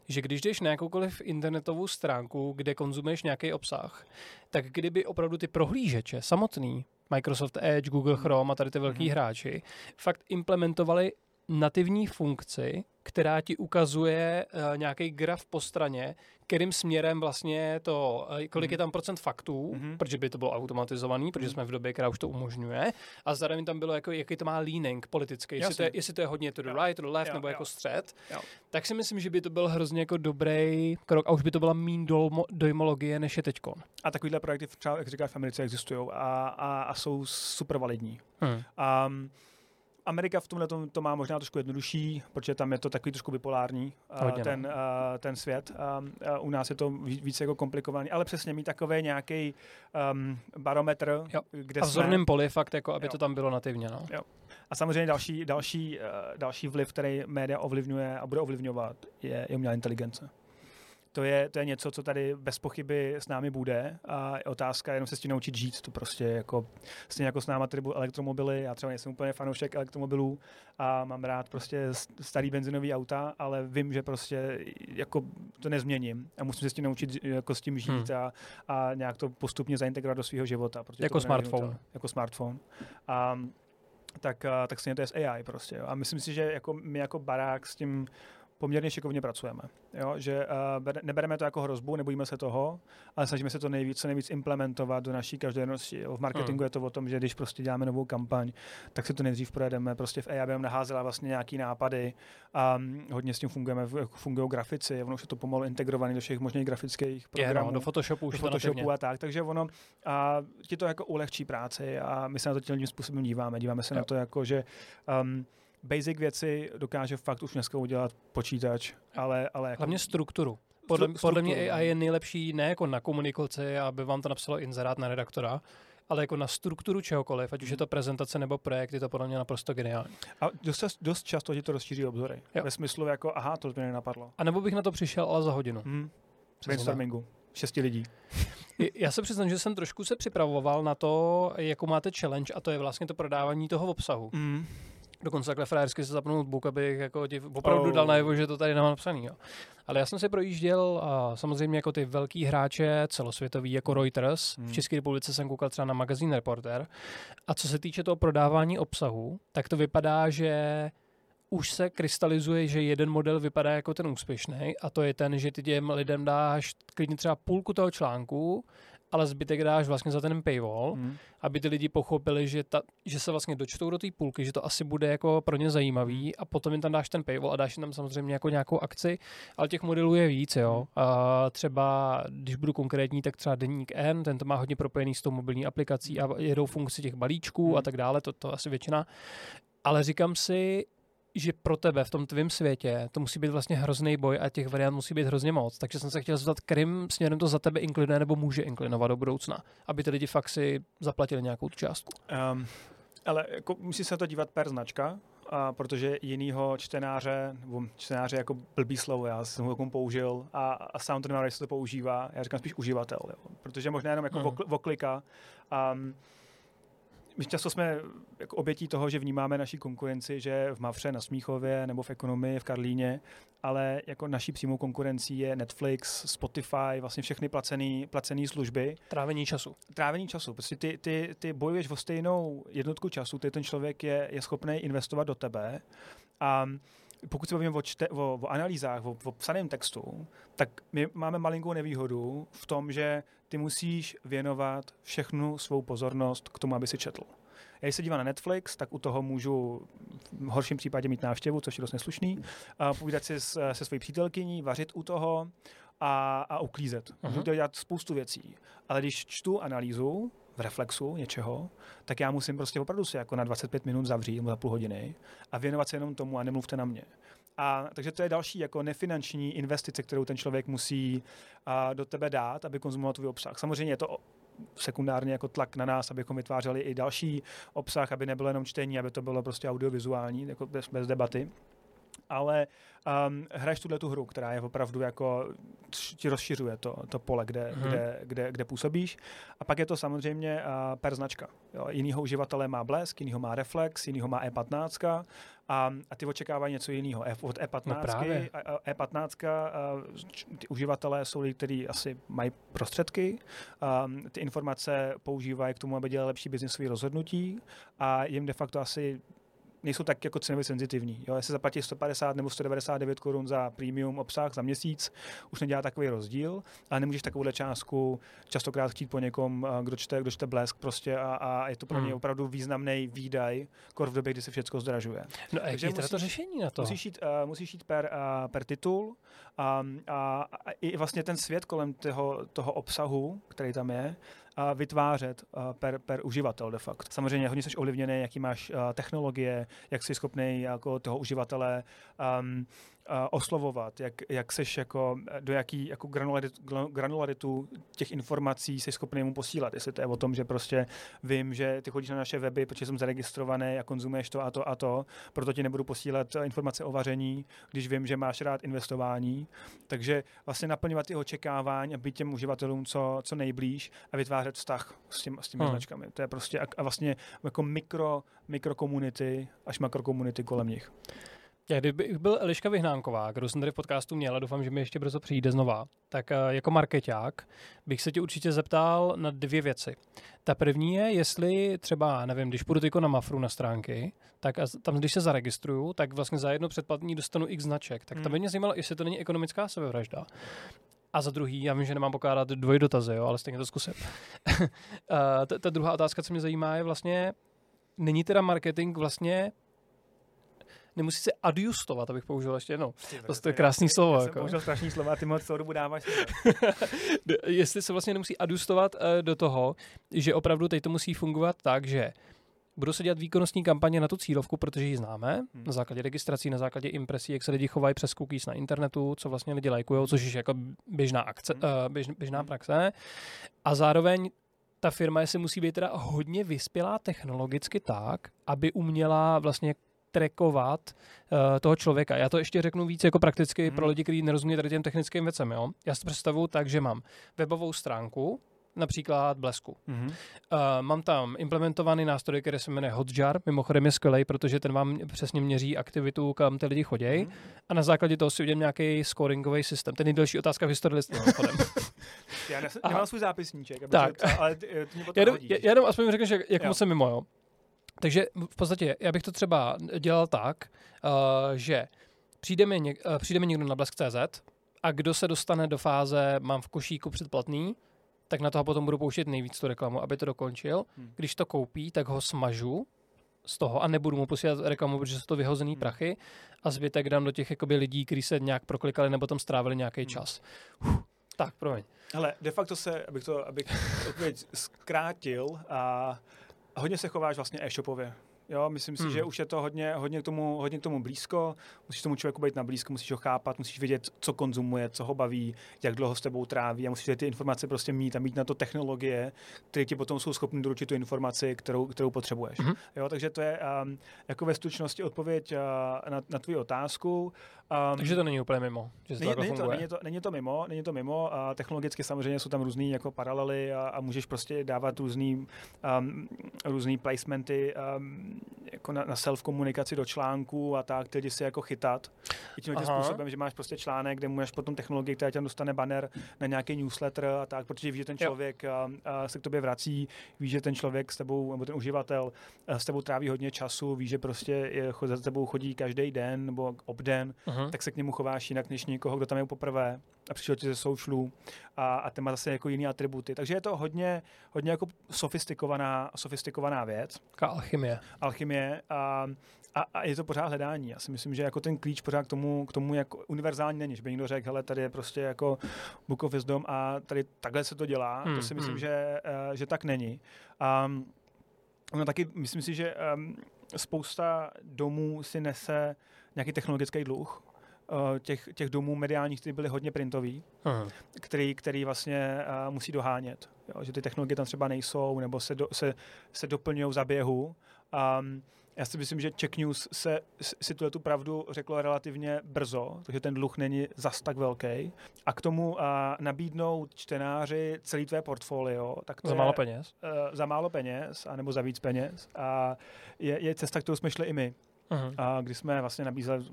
Že když jdeš na jakoukoliv internetovou stránku, kde konzumuješ nějaký obsah, tak kdyby opravdu ty prohlížeče samotný, Microsoft Edge, Google Chrome a tady ty velký mm-hmm. hráči, fakt implementovali nativní funkci, která ti ukazuje uh, nějaký graf po straně, kterým směrem vlastně to, eh, kolik mm. je tam procent faktů, mm-hmm. protože by to bylo automatizovaný, protože mm. jsme v době, která už to umožňuje, a zároveň tam bylo, jako, jaký to má leaning politický, jestli to, je, jestli to je hodně to the right, to the left, jo, nebo jo. jako střed, jo. tak si myslím, že by to byl hrozně jako dobrý krok a už by to byla mín dojmologie, než je teďkon. A takovýhle projekty třeba, jak říkáš, v Americe existují a, a, a jsou super validní. Hmm. Um, Amerika v tomhle to, to má možná trošku jednodušší, protože tam je to takový trošku bipolární, Hodně, ten, no. ten svět. U nás je to více jako komplikovaný, ale přesně mít takový nějaký um, barometr, jo. kde A v zorném poli fakt, jako aby jo. to tam bylo nativně. No. Jo. A samozřejmě další, další, uh, další vliv, který média ovlivňuje a bude ovlivňovat, je, je umělá inteligence to je, to je něco, co tady bez pochyby s námi bude a je otázka jenom se s tím naučit žít. To prostě jako, stejně jako s náma tady budou elektromobily, já třeba nejsem úplně fanoušek elektromobilů a mám rád prostě starý benzinový auta, ale vím, že prostě jako to nezměním a musím se s tím naučit jako s tím žít hmm. a, a nějak to postupně zaintegrovat do svého života. Jako smartphone. To, jako smartphone. A, tak, tak stejně to je s AI prostě. Jo. A myslím si, že jako my jako barák s tím poměrně šikovně pracujeme. Jo? Že uh, nebereme to jako hrozbu, nebojíme se toho, ale snažíme se to nejvíc, co nejvíc implementovat do naší každodennosti. V marketingu hmm. je to o tom, že když prostě děláme novou kampaň, tak se to nejdřív projedeme prostě v AI, aby nám naházela vlastně nějaký nápady a um, hodně s tím fungujeme, fungují grafici, ono už je to pomalu integrované do všech možných grafických programů. Je, no, do Photoshopu už do Photoshopu a tak, takže ono a ti to jako ulehčí práci a my se na to tím způsobem díváme. Díváme se jo. na to jako, že um, basic věci dokáže fakt už dneska udělat počítač, ale... ale jako... Hlavně strukturu. Podle, strukturu, podle mě AI no. je nejlepší ne jako na komunikaci, aby vám to napsalo inzerát na redaktora, ale jako na strukturu čehokoliv, ať už je to prezentace nebo projekt, je to podle mě naprosto geniální. A dost, dost často ti to rozšíří obzory. Jo. Ve smyslu jako, aha, to mě nenapadlo. A nebo bych na to přišel, ale za hodinu. Hmm. Brainstormingu. Šesti lidí. Já se přiznám, že jsem trošku se připravoval na to, jakou máte challenge a to je vlastně to prodávání toho obsahu. Mm. Dokonce takhle frajersky se zapnul notebook, abych jako ti opravdu oh. dal najevo, že to tady nemám napsaný. Jo. Ale já jsem si projížděl a samozřejmě jako ty velký hráče celosvětový jako Reuters. Hmm. V České republice jsem koukal třeba na magazín Reporter. A co se týče toho prodávání obsahu, tak to vypadá, že už se krystalizuje, že jeden model vypadá jako ten úspěšný a to je ten, že ty těm lidem dáš klidně třeba půlku toho článku ale zbytek dáš vlastně za ten paywall, hmm. aby ty lidi pochopili, že, ta, že se vlastně dočtou do té půlky, že to asi bude jako pro ně zajímavý a potom jim tam dáš ten paywall a dáš jim tam samozřejmě jako nějakou akci, ale těch modelů je víc, jo. Hmm. A třeba, když budu konkrétní, tak třeba Deník N, ten to má hodně propojený s tou mobilní aplikací a jedou funkci těch balíčků hmm. a tak dále, to, to asi většina. Ale říkám si, že pro tebe v tom tvém světě to musí být vlastně hrozný boj a těch variant musí být hrozně moc. Takže jsem se chtěl zeptat, kterým směrem to za tebe inklinuje nebo může inklinovat do budoucna, aby ty lidi fakt si zaplatili nějakou tu částku. Um, ale jako musí se to dívat per značka, a protože jinýho čtenáře, nebo čtenáře jako blbý slovo, já jsem ho jako použil a, a sám to nemá, se to používá, já říkám spíš uživatel, jo, protože možná jenom jako hmm. voklika. Um, my často jsme jako obětí toho, že vnímáme naší konkurenci, že v Mavře na Smíchově nebo v Ekonomii v Karlíně, ale jako naší přímou konkurencí je Netflix, Spotify, vlastně všechny placené placený služby. Trávení času. Trávení času. Prostě ty, ty, ty bojuješ o stejnou jednotku času, ty ten člověk je, je schopný investovat do tebe a pokud se bavíme o, čte, o, o analýzách, o, o psaném textu, tak my máme malinkou nevýhodu v tom, že ty musíš věnovat všechnu svou pozornost k tomu, aby si četl. Já když se dívám na Netflix, tak u toho můžu v horším případě mít návštěvu, což je dost neslušný, a povídat si s, se svojí přítelkyní, vařit u toho a, a uklízet. Uh-huh. Můžu dělat spoustu věcí. Ale když čtu analýzu, v reflexu něčeho, tak já musím prostě opravdu se jako na 25 minut zavřít nebo za půl hodiny a věnovat se jenom tomu a nemluvte na mě. A takže to je další jako nefinanční investice, kterou ten člověk musí a, do tebe dát, aby konzumoval tvůj obsah. Samozřejmě je to sekundárně jako tlak na nás, abychom vytvářeli i další obsah, aby nebylo jenom čtení, aby to bylo prostě audiovizuální, jako bez, bez debaty ale um, hraješ tuhle tu hru, která je opravdu jako ti rozšiřuje to, to pole, kde, hmm. kde, kde, kde působíš. A pak je to samozřejmě uh, per značka. Jo, jinýho uživatele má blesk, jinýho má reflex, jinýho má E15 a, a ty očekávají něco jiného. E, od E15, no E15 uh, ty uživatelé jsou lidi, kteří asi mají prostředky, um, ty informace používají k tomu, aby dělali lepší biznisové rozhodnutí a jim de facto asi nejsou tak jako cenově senzitivní. Jo, jestli zaplatí 150 nebo 199 korun za premium obsah za měsíc, už nedělá takový rozdíl, ale nemůžeš takovouhle částku častokrát chtít po někom, kdo čte, kdo čte blesk prostě a, a je to pro ně hmm. opravdu významný výdaj, kor v době, kdy se všechno zdražuje. No a Takže je musíš, to řešení na to? Musíš jít, uh, musíš jít per, uh, per titul a, a, a i vlastně ten svět kolem toho, toho obsahu, který tam je, vytvářet per, per uživatel de facto. Samozřejmě hodně jsi ovlivněný, jaký máš technologie, jak jsi schopný jako toho uživatele um, oslovovat, jak, jak seš jako, do jaký jako granularitu, granularitu těch informací jsi schopný mu posílat. Jestli to je o tom, že prostě vím, že ty chodíš na naše weby, protože jsem zaregistrovaný a konzumuješ to a to a to, proto ti nebudu posílat informace o vaření, když vím, že máš rád investování. Takže vlastně naplňovat jeho očekávání a být těm uživatelům co, co nejblíž a vytvářet vztah s, těm, s těmi hmm. značkami. To je prostě a, a vlastně jako mikro, mikrokomunity až makrokomunity kolem nich. Já kdybych byl Eliška Vyhnánková, kterou jsem tady v podcastu měl a doufám, že mi ještě brzo přijde znova, tak eh, jako marketák bych se tě určitě zeptal na dvě věci. Ta první je, jestli třeba, nevím, když půjdu na Mafru na stránky, tak a tam, když se zaregistruju, tak vlastně za jedno předplatní dostanu x značek. Tak tam hmm. by mě zajímalo, jestli to není ekonomická sebevražda. A za druhý, já vím, že nemám pokládat dvoj dotazy, jo, ale stejně to zkusím. Eh, ta, ta druhá otázka, co mě zajímá, je vlastně, není teda marketing vlastně nemusí se adjustovat, abych použil ještě jednou. To je krásný slovo. Já jako. použil strašný slova, ty moc dobu dáváš. Jestli se vlastně nemusí adjustovat uh, do toho, že opravdu teď to musí fungovat tak, že budou se dělat výkonnostní kampaně na tu cílovku, protože ji známe, hmm. na základě registrací, na základě impresí, jak se lidi chovají přes cookies na internetu, co vlastně lidi lajkují, což je jako běžná, akce, hmm. uh, běž, běžná hmm. praxe. A zároveň ta firma si musí být teda hodně vyspělá technologicky tak, aby uměla vlastně trackovat uh, toho člověka. Já to ještě řeknu víc jako prakticky hmm. pro lidi, kteří nerozumí tady těm technickým věcem. Jo? Já si představuju tak, že mám webovou stránku, například Blesku. Mm-hmm. Uh, mám tam implementovaný nástroj, který se jmenuje Hotjar, mimochodem je skvělý, protože ten vám přesně měří aktivitu, kam ty lidi chodí. Mm-hmm. A na základě toho si udělám nějaký scoringový systém. Ten nejdelší otázka v historii listu. já nes- nemám svůj zápisníček, tak. To, ale ty, ty já, jenom, já, já jenom aspoň řekneš, jak, jak moc jsem mimo, jo. Takže v podstatě já bych to třeba dělal tak, uh, že přijde mi, něk, uh, přijde mi někdo na blesk.cz a kdo se dostane do fáze mám v košíku předplatný, tak na toho potom budu pouštět nejvíc tu reklamu, aby to dokončil. Hmm. Když to koupí, tak ho smažu z toho a nebudu mu posílat reklamu, protože jsou to vyhozený hmm. prachy a zbytek dám do těch jakoby, lidí, kteří se nějak proklikali nebo tam strávili nějaký hmm. čas. Uf, tak, promiň. Ale de facto se, abych to abych odpověď zkrátil a hodně se chováš vlastně e-shopově. Jo, myslím si, hmm. že už je to hodně, hodně, k tomu, hodně k tomu blízko. Musíš tomu člověku být na blízko, musíš ho chápat, musíš vědět, co konzumuje, co ho baví, jak dlouho s tebou tráví a musíš ty informace prostě mít a mít na to technologie, které ti potom jsou schopny doručit tu informaci, kterou, kterou potřebuješ. Hmm. Jo, takže to je um, jako ve stručnosti odpověď uh, na, na tvou otázku. Um, Takže to není úplně mimo. Že není, to není, to, není, to, není to mimo, není to mimo. A technologicky samozřejmě jsou tam různé jako paralely a, a můžeš prostě dávat různý, um, různý placementy um, jako na, na self-komunikaci do článků a tak, ty lidi si jako chytat. I tím způsobem, že máš prostě článek, kde můžeš potom technologii, která tě dostane banner na nějaký newsletter a tak, protože víš, že ten člověk a, a se k tobě vrací, víš, že ten člověk s tebou, nebo ten uživatel s tebou tráví hodně času, víš, že prostě je, za tebou chodí každý den nebo obden. Uh-huh uh-huh. tak se k němu chováš jinak než někoho, kdo tam je poprvé a přišel ti ze socialů a, a ten má zase jako jiný atributy. Takže je to hodně, hodně jako sofistikovaná, sofistikovaná věc. Ka alchymie. Alchymie a, a, a, je to pořád hledání. Já si myslím, že jako ten klíč pořád k tomu, k tomu jako univerzální není, že by někdo řekl, hele, tady je prostě jako Book of Wisdom a tady takhle se to dělá. Hmm, to si myslím, hmm. že, uh, že tak není. Um, no taky myslím si, že um, spousta domů si nese nějaký technologický dluh, eh, těch, těch domů mediálních, které byly hodně printový, uh-huh. který, který vlastně uh, musí dohánět. Jo, že ty technologie tam třeba nejsou, nebo se, do, se, se doplňují za běhu. Um, já si myslím, že Czech News se, si tu, tu pravdu řeklo relativně brzo, takže ten dluh není zas tak velký. A k tomu uh, nabídnout čtenáři celý tvé portfolio. Tak to za je, málo peněz? Uh, za málo peněz, anebo za víc peněz. A je, je cesta, kterou jsme šli i my. Uh-huh. a kdy jsme vlastně nabízeli,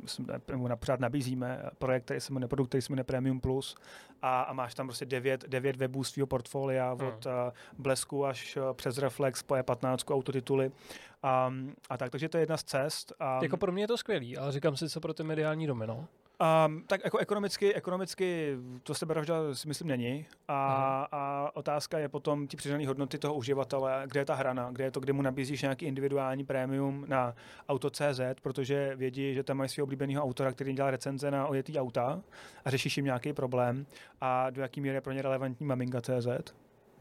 nebo napřát nabízíme projekt, který se jmenuje, produkt, který se jmenuje Premium Plus a, a máš tam prostě devět, devět webů svého portfolia uh-huh. od uh, Blesku až uh, přes Reflex po E15 autotituly a, a tak, takže to je jedna z cest. A, jako pro mě je to skvělý, ale říkám si, co pro ty mediální domino. Um, tak jako ekonomicky, ekonomicky to sebevražda si myslím není. A, hmm. a otázka je potom ty přidané hodnoty toho uživatele, kde je ta hrana, kde je to, kde mu nabízíš nějaký individuální prémium na auto.cz, protože vědí, že tam mají svého oblíbeného autora, který dělá recenze na ojetý auta a řešíš jim nějaký problém. A do jaký míry je pro ně relevantní maminga.cz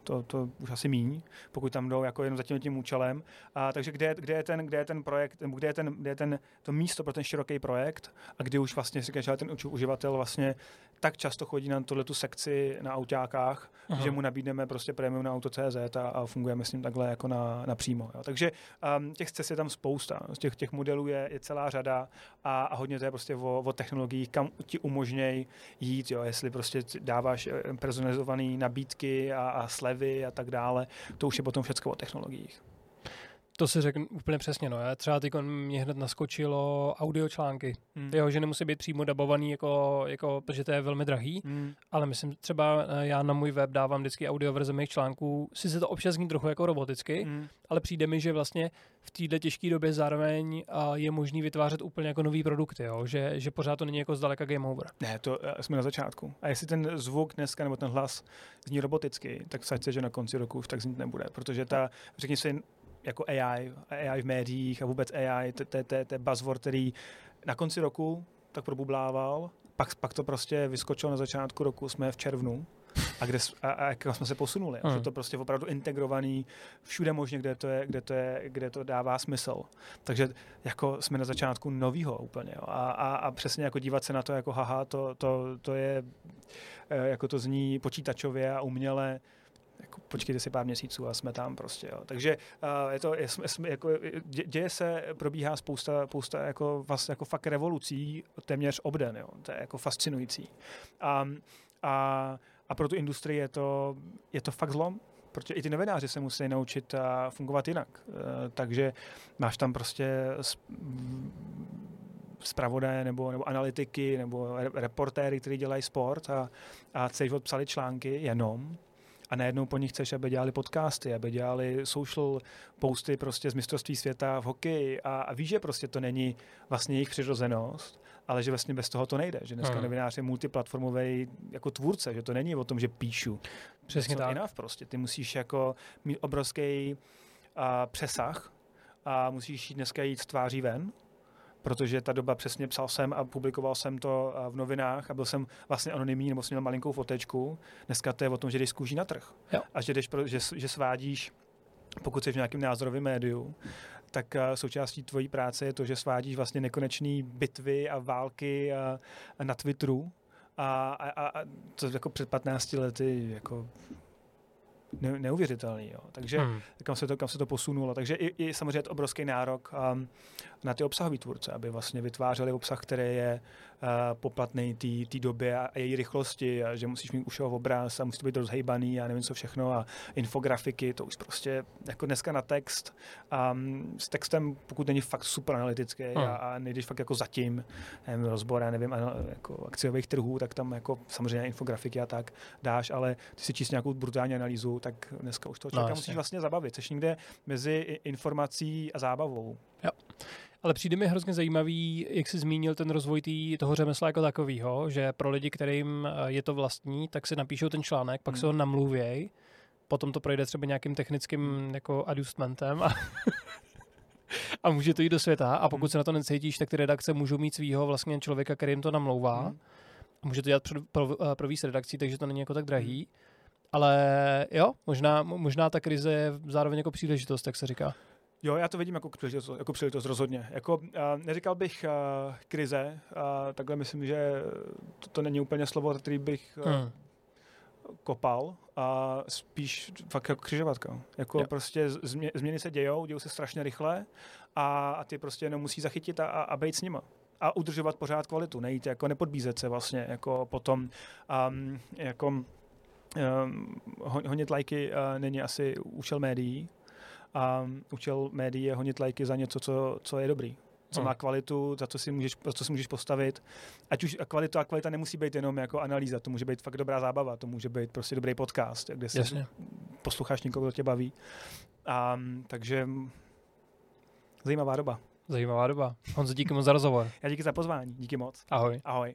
to, to už asi míň, pokud tam jdou jako jenom za tím, tím účelem. A, takže kde, kde, je ten, kde je ten projekt, kde je, ten, kde je ten, to místo pro ten široký projekt a kdy už vlastně si že ten uživatel vlastně tak často chodí na tuhle tu sekci na autákách, Aha. že mu nabídneme prostě prémium na auto.cz a, a fungujeme s ním takhle jako na, napřímo. Jo. Takže um, těch cest je tam spousta, z těch, těch modelů je, je celá řada a, a hodně to je prostě o, o technologiích, kam ti umožnějí jít, jo. jestli prostě dáváš eh, personalizované nabídky a, a slevy a tak dále, to už je potom všechno o technologiích. To si řeknu úplně přesně, no. Já třeba teď mě hned naskočilo audio články. Hmm. Jo, že nemusí být přímo dabovaný, jako, jako, protože to je velmi drahý, hmm. ale myslím třeba, eh, já na můj web dávám vždycky audio verze mých článků, si se to občas zní trochu jako roboticky, hmm. ale přijde mi, že vlastně v této těžké době zároveň je možný vytvářet úplně jako nový produkty, jo? Že, že pořád to není jako zdaleka game over. Ne, to uh, jsme na začátku. A jestli ten zvuk dneska nebo ten hlas zní roboticky, tak se, že na konci roku už tak znít nebude, protože ta, řekni si, jako AI, AI v médiích a vůbec AI, to je buzzword, který na konci roku tak probublával, pak, pak to prostě vyskočilo na začátku roku, jsme v červnu, a, kde, a, a jak jsme se posunuli. Hmm. Že to prostě opravdu integrovaný všude možně, kde to, je, kde, to je, kde to dává smysl. Takže jako jsme na začátku novýho úplně. Jo. A, a, a přesně jako dívat se na to jako haha, to, to, to je, eh, jako to zní počítačově a uměle, jako počkejte si pár měsíců a jsme tam prostě. Jo. Takže uh, je to, je, je, jako, děje se, probíhá spousta, spousta jako, vlastně jako fakt revolucí téměř obden. Jo. To je jako fascinující. A, a, a pro tu industrii je to, je to fakt zlom, protože i ty novináři se musí naučit a fungovat jinak. Uh, takže máš tam prostě zpravodaje nebo, nebo analytiky nebo reportéry, kteří dělají sport a, a celý život psali články jenom a najednou po nich chceš, aby dělali podcasty, aby dělali social posty prostě z mistrovství světa v hokeji a, a víš, že prostě to není vlastně jejich přirozenost, ale že vlastně bez toho to nejde, že dneska hmm. novinář je multiplatformový jako tvůrce, že to není o tom, že píšu. Přesně tak. Enough prostě. Ty musíš jako mít obrovský uh, přesah a musíš jít dneska jít tváří ven protože ta doba přesně psal jsem a publikoval jsem to v novinách a byl jsem vlastně anonymní nebo jsem měl malinkou fotečku. Dneska to je o tom, že jdeš z kůží na trh. Jo. A že, jdeš, že, že svádíš, pokud jsi v nějakém názorovém médiu, tak součástí tvojí práce je to, že svádíš vlastně nekonečné bitvy a války a, a na Twitteru. A, a, a to jako před 15 lety jako ne, neuvěřitelný. Jo. Takže hmm. kam, se to, kam se to posunulo. Takže i, i samozřejmě je obrovský nárok um, na ty obsahové tvůrce, aby vlastně vytvářeli obsah, který je uh, poplatný té době a, a její rychlosti, a že musíš mít už obraz a musí to být rozhejbaný a nevím co všechno a infografiky, to už prostě jako dneska na text. Um, s textem, pokud není fakt super analytický hmm. a, a nejdeš fakt jako zatím, nevím, rozbor, já nevím, jako akciových trhů, tak tam jako samozřejmě infografiky a tak dáš, ale ty si číst nějakou brutální analýzu, tak dneska už to člověka no, musíš vlastně zabavit. Což někde mezi informací a zábavou. Jo. Ale přijde mi hrozně zajímavý, jak jsi zmínil ten rozvoj tý, toho řemesla jako takového, že pro lidi, kterým eh, je to vlastní, tak si napíšou ten článek, pak hmm. se ho namluvěj, potom to projde třeba nějakým technickým jako adjustmentem a, a může to jít do světa a pokud hmm. se na to necítíš, tak ty redakce můžou mít svého vlastně člověka, který jim to namlouvá hmm. a může to dělat pro, pro, eh, pro víc redakcí, takže to není jako tak drahý. Hmm. Ale jo, možná, možná ta krize je zároveň jako příležitost, jak se říká. Jo, já to vidím jako příležitost, jako příležitost rozhodně. Jako, uh, neříkal bych uh, krize, uh, takhle myslím, že to, to není úplně slovo, který bych uh, hmm. kopal, a spíš fakt jako křižovatka. Jako jo. prostě změ, změny se dějou, dějou se strašně rychle a, a ty prostě jenom musí zachytit a, a, a být s nima a udržovat pořád kvalitu, nejít jako nepodbízet se vlastně jako potom um, jako honit lajky uh, není asi účel médií. A účel médií je honit lajky za něco, co, co je dobrý. co Hmm. má kvalitu, za co si můžeš, za co si můžeš postavit. Ať už a kvalita a kvalita nemusí být jenom jako analýza, to může být fakt dobrá zábava, to může být prostě dobrý podcast, kde si Jasně. posloucháš někoho, kdo tě baví. A, takže zajímavá doba. Zajímavá doba. Honzo, díky moc za rozhovor. Já díky za pozvání, díky moc. Ahoj. Ahoj.